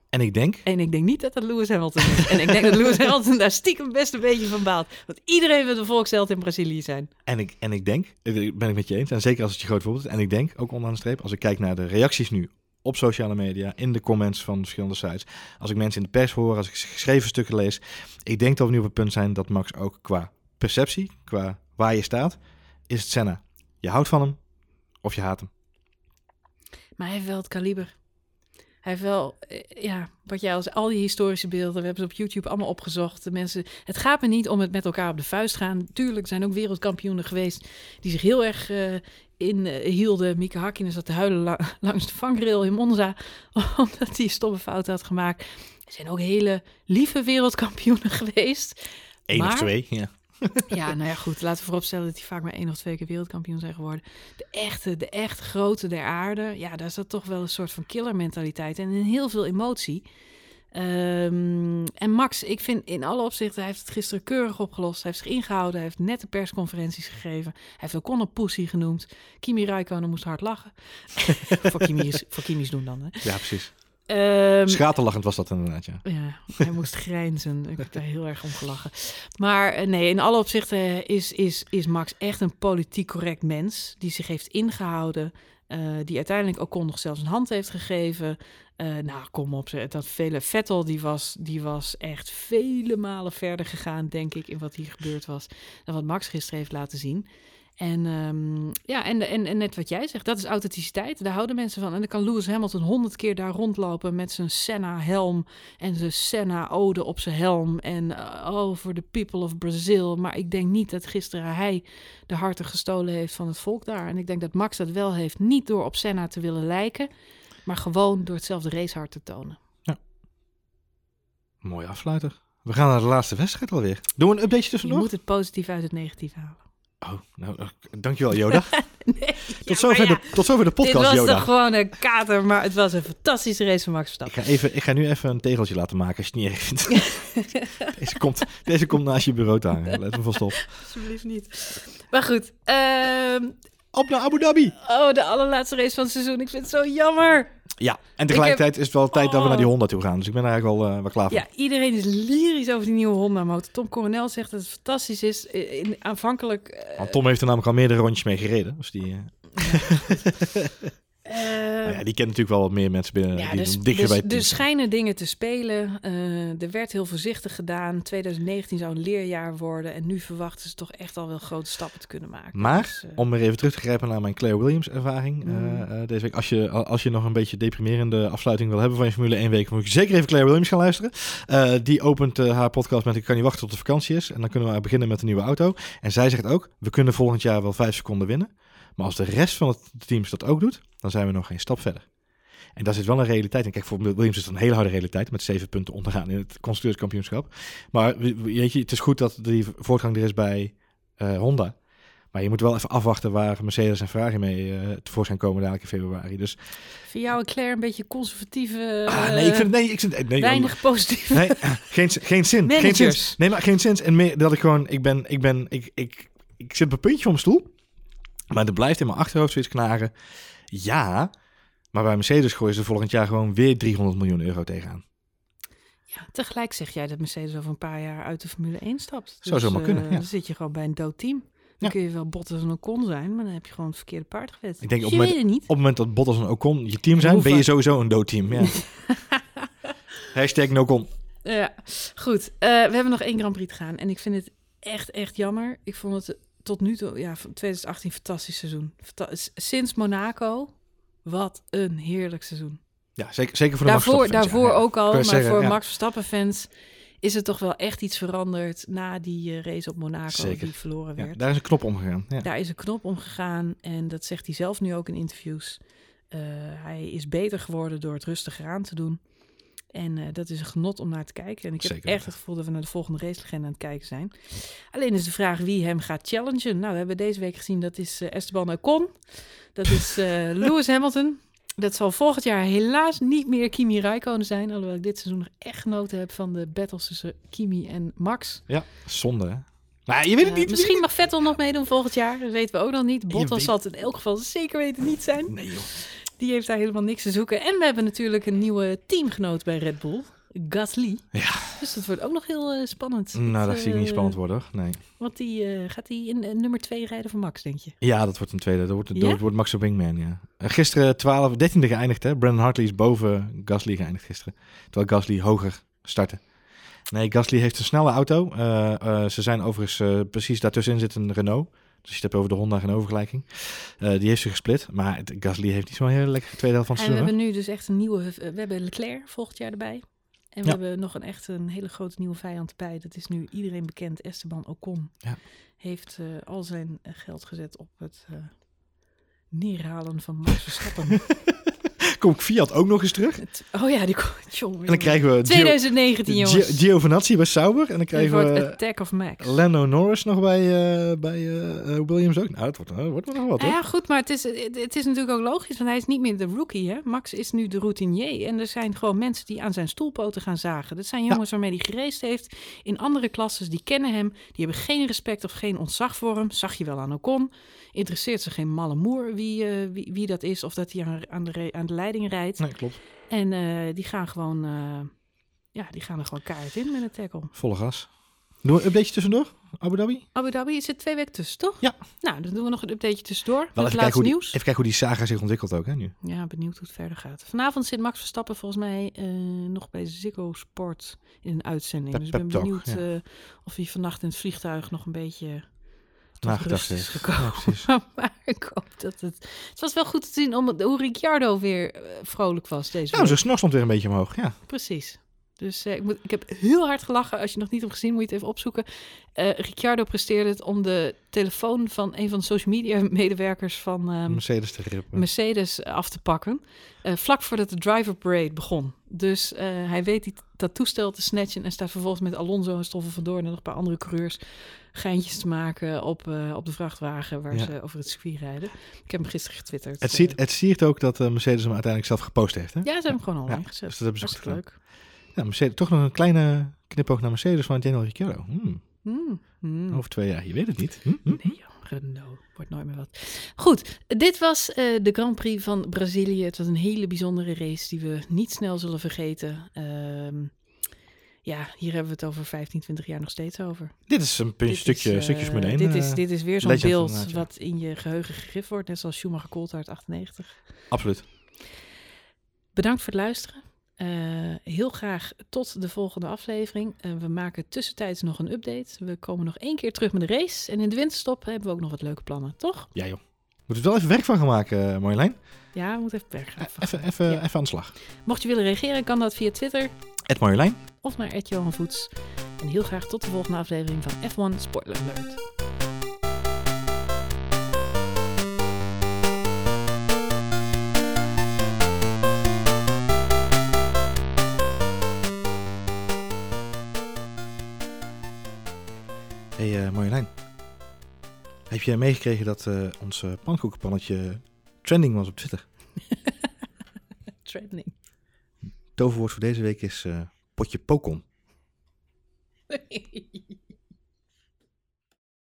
En ik denk, En ik denk niet dat dat Lewis Hamilton is. en ik denk dat Lewis Hamilton daar stiekem best een beetje van baalt. Want iedereen wil de volksheld in Brazilië zijn. en ik, en ik denk, ben ik met je eens, en zeker als het je groot voorbeeld is. En ik denk, ook onderaan de streep, als ik kijk naar de reacties nu op sociale media, in de comments van verschillende sites, als ik mensen in de pers hoor, als ik geschreven stukken lees, ik denk dat we nu op het punt zijn dat Max ook qua perceptie, qua waar je staat, is het Senna. Je houdt van hem of je haat hem. Maar hij heeft wel het kaliber. Hij heeft wel, eh, ja, wat jij als al die historische beelden, we hebben ze op YouTube allemaal opgezocht. De mensen, het gaat me niet om het met elkaar op de vuist gaan. Tuurlijk zijn ook wereldkampioenen geweest die zich heel erg uh, in uh, hielden. Mieke Hakkinen zat te huilen la langs de vangrail in Monza, omdat hij stomme fout had gemaakt. Er zijn ook hele lieve wereldkampioenen geweest. Eén Maar- of twee, ja. Ja, nou ja, goed. Laten we vooropstellen dat die vaak maar één of twee keer wereldkampioen zijn geworden. De echte, de echt grote der aarde. Ja, daar zat toch wel een soort van killermentaliteit en heel veel emotie. Ehm, en Max, ik vind in alle opzichten, hij heeft het gisteren keurig opgelost. Hij heeft zich ingehouden, hij heeft nette persconferenties gegeven. Hij heeft Ocon een pussy genoemd. Kimi Räikkönen moest hard lachen. voor, Kimi's, voor doen dan, hè. Ja, precies. Ehm, Schaterlachend was dat inderdaad, ja. ja, hij moest grijnzen. Ik heb daar heel erg om gelachen. Maar eh, nee, in alle opzichten is, is, is Max echt een politiek correct mens. Die zich heeft ingehouden. eh, die uiteindelijk ook nog zelfs een hand heeft gegeven. Eh, nou, kom op. Dat vele Vettel, die was, die was echt vele malen verder gegaan, denk ik, in wat hier gebeurd was. Dan wat Max gisteren heeft laten zien. En ehm, ja, en, en, en net wat jij zegt, dat is authenticiteit. Daar houden mensen van. En dan kan Lewis Hamilton honderd keer daar rondlopen met zijn Senna-helm en zijn Senna-ode op zijn helm. En uh, oh, voor de people of Brazil. Maar ik denk niet dat gisteren hij de harten gestolen heeft van het volk daar. En ik denk dat Max dat wel heeft, niet door op Senna te willen lijken, maar gewoon door hetzelfde racehart te tonen. Mooi afsluiter. We gaan naar de laatste wedstrijd alweer. Doen we een updateje Je tussendoor? moet het positief uit het negatief halen. Oh, nou, eh, dankjewel Joda. Nee, tot, zover de, tot zover de Dit podcast was Joda. toch gewoon een kater, maar het was een fantastische race van Max Ik Verstappen. ga, even, ik ga nu even een tegeltje laten maken als je het niet erg vindt. deze, komt, deze komt naast je bureau te hangen. Let me vast op. Alsjeblieft niet. Maar goed, ehm, Op naar Abu Dhabi. oh, de allerlaatste race van het seizoen. Ik vind het zo jammer. Ja, en tegelijkertijd is het wel tijd dat we naar die Oh. Honda toe gaan. Dus ik ben er eigenlijk wel, eh, wel klaar voor. Ja, iedereen is lyrisch over die nieuwe Honda-motor. Tom Coronel zegt dat het fantastisch is. In, aanvankelijk... eh, Want Tom heeft er namelijk al meerdere rondjes mee gereden. Dus die, eh, eh, nou ja, die kent natuurlijk wel wat meer mensen binnen. Ja, die dus, dus, bij dus schijnen dingen te spelen. Eh, er werd heel voorzichtig gedaan. 2019 zou een leerjaar worden. En nu verwachten ze toch echt al wel grote stappen te kunnen maken. Maar, Dus, eh, om weer even terug te grijpen naar mijn Claire Williams ervaring Mm. eh, eh, deze week. Als je, als je nog een beetje deprimerende afsluiting wil hebben van je Formule 1 week, moet je zeker even Claire Williams gaan luisteren. Eh, die opent eh, haar podcast met ik kan niet wachten tot de vakantie is. En dan kunnen we beginnen met een nieuwe auto. En zij zegt ook, we kunnen volgend jaar wel vijf seconden winnen. Maar als de rest van het teams dat ook doet, dan zijn we nog geen stap verder. En daar zit wel een realiteit in. Kijk, voor Williams is het een hele harde realiteit met zeven punten ondergaan in het constructeurskampioenschap. Maar weet je, het is goed dat die voortgang er is bij eh, Honda. Maar je moet wel even afwachten waar Mercedes en Ferrari mee eh tevoorschijn komen dadelijk in februari. Dus Vind jou en Claire een beetje conservatieve... ah, eh, nee, ik vind nee, ik vind nee, weinig positief. Nee, geen, geen zin. Geen zin. Nee, maar geen zin. En meer dat ik gewoon, ik ben, ik ben, ik, ik, ik zit op een puntje van mijn stoel. Maar er blijft in mijn achterhoofd zoiets knagen. Ja, maar bij Mercedes gooien ze volgend jaar gewoon weer 300 miljoen euro tegenaan. Ja, tegelijk zeg jij dat Mercedes over een paar jaar uit de Formule 1 stapt. Zou zomaar eh, kunnen, ja. Dan zit je gewoon bij een dood team. Dan Ja. kun je wel Bottas en Ocon zijn, maar dan heb je gewoon het verkeerde paard gewet. Ik denk op je het weet het niet. Op het moment dat Bottas en Ocon je team zijn, ben je sowieso een doodteam. Ja. Hashtag no Ja, goed. Eh, we hebben nog één Grand Prix te gaan. En ik vind het echt, echt jammer. Ik vond het tot nu toe, ja, van 2018 fantastisch seizoen. Sinds Monaco, wat een heerlijk seizoen. Ja, zeker, zeker voor de Max Daarvoor, Verstappen-fans, daarvoor ja, ja. ook al, maar zeggen, voor ja. Max Verstappen-fans is het toch wel echt iets veranderd na die eh, race op Monaco Zeker. die verloren werd. daar is een knop omgegaan. Ja. Daar is een knop omgegaan en dat zegt hij zelf nu ook in interviews. Eh, hij is beter geworden door het rustiger aan te doen. En eh, dat is een genot om naar te kijken. En ik heb echt het gevoel dat we naar de volgende racelegende aan het kijken zijn. Alleen is de vraag wie hem gaat challengen. Nou, we hebben deze week gezien dat is eh, Esteban Ocon. Dat is eh, Lewis Hamilton. Dat zal volgend jaar helaas niet meer Kimi Räikkönen zijn. Alhoewel ik dit seizoen nog echt genoten heb van de battles tussen Kimi en Max. ja, zonde hè. Nou, je weet het niet. misschien mag Vettel nog meedoen volgend jaar. Dat weten we ook nog niet. Bottas zal het in elk geval zeker weten niet zijn. Nee joh. Die heeft daar helemaal niks te zoeken. En we hebben natuurlijk een nieuwe teamgenoot bij Red Bull. Gasly. Ja. Dus dat wordt ook nog heel eh, spannend. Nou, dat zie ik niet eh, spannend worden. Nee. Want die eh, gaat hij in nummer 2 rijden van Max, denk je? Ja, dat wordt een tweede. Dat wordt, Ja? dat wordt Max Wingman, ja. Gisteren 12, 13e geëindigd, hè. Brandon Hartley is boven Gasly geëindigd gisteren. Terwijl Gasly hoger startte. Nee, Gasly heeft een snelle auto. Ze zijn overigens precies daartussenin zit een Renault. Dus je het hebt over de Honda Renault vergelijking. Eh, die heeft zich gesplit. Maar het- Gasly heeft niet zo'n hele lekkere tweede helft van het En we hebben nu dus echt een nieuwe... We hebben Leclerc volgend jaar erbij. En we Ja. hebben nog een echt een hele grote nieuwe vijand bij. Dat is nu iedereen bekend. Esteban Ocon. Ja. Heeft eh, al zijn eh, geld gezet op het eh, neerhalen van Max Verstappen. Komt Fiat ook nog eens terug. Oh ja, die komt... Jongen, En dan krijgen we Gio- 2019, Gio- jongens. Giovinazzi bij Sauber. En dan krijgen we Attack of Max. Lando Norris nog bij, eh, bij eh, eh, Williams ook. Nou, dat wordt, dat wordt nog wat, hoor. ja, goed, maar het is, het, het is natuurlijk ook logisch, want hij is niet meer de rookie. Hè? Max is nu de routinier. En er zijn gewoon mensen die aan zijn stoelpoten gaan zagen. Dat zijn jongens waarmee hij gereisd heeft in andere klasses. Die kennen hem, die hebben geen respect of geen ontzag voor hem. Zag je wel aan Ocon. Interesseert ze geen malle moer wie, eh, wie, wie dat is of dat hij aan, de, aan de leiding rijdt. Nee, klopt. En eh, die gaan gewoon, eh, ja, die gaan er gewoon kaart in met een tackle. Volle gas. Doen we een updateje tussendoor? Abu Dhabi? Abu Dhabi is er twee weken tussen, toch? Ja. Nou, dan doen we nog een updateje tussendoor. Wel even het kijken, die, nieuws. even kijken hoe die saga zich ontwikkelt ook, hè, nu. Ja, benieuwd hoe het verder gaat. Vanavond zit Max Verstappen volgens mij nog bij Ziggo Sport in een uitzending. Pep- dus ik ben benieuwd ja. of hij vannacht in het vliegtuig nog een beetje tot Nagedacht rust is heeft. gekomen. Ja, precies. maar ik hoop dat het... Het was wel goed te zien om, hoe Ricciardo weer eh, vrolijk was deze Nou, week. zijn snor stond weer een beetje omhoog, ja. Precies. Dus eh, ik, moet, ik heb heel hard gelachen. Als je nog niet hebt gezien, moet je het even opzoeken. Eh Ricciardo presteerde het om de telefoon van een van de social media medewerkers van ehm, Mercedes te rippen. Mercedes af te pakken. eh, vlak voordat de driver parade begon. Dus hij weet die, dat toestel te snatchen en staat vervolgens met Alonso en Stoffel vandoor en nog een paar andere coureurs geintjes te maken op, op de vrachtwagen waar Ja. ze over het circuit rijden. Ik heb hem gisteren getwitterd. Het ziet, het ziet ook dat Mercedes hem uiteindelijk zelf gepost heeft, hè? ja, ze hebben hem gewoon online Ja, gezet. dus dat hebben ze Hartstikke leuk. Mercedes, toch nog een kleine knipoog naar Mercedes van Daniel Ricciardo. Hmm, Mm, mm. Over twee jaar, je weet het niet. Hmm, hmm. Nee, joh, Renault wordt nooit meer wat. Goed, dit was eh, de Grand Prix van Brazilië. Het was een hele bijzondere race die we niet snel zullen vergeten. Ehm, ja, hier hebben we het over 15, 20 jaar nog steeds over. Dit is een puntje, stukje, is, eh, stukjes met één. Dit is, eh, dit is weer zo'n beeld ja. wat in je geheugen gegrift wordt. Net zoals Schumacher Coulthard 98. Absoluut. Bedankt voor het luisteren. Eh, heel graag tot de volgende aflevering. Eh, we maken tussentijds nog een update. We komen nog één keer terug met de race. En in de winterstop hebben we ook nog wat leuke plannen, toch? Ja, joh. Moet er wel even werk van gaan maken, eh, Marjolein. Ja, we moeten even berg gaan. Even, even, Ja. even aan de slag. Mocht je willen reageren, kan dat via Twitter Ed Marjolein. of naar Johan Voets. En heel graag tot de volgende aflevering van F1 Spoiler Alert. Hey, eh, Marjolein. Heb je meegekregen dat eh ons eh, pannenkoekenpannetje trending was op Twitter? Trending. Toverwoord voor deze week is potje pokon.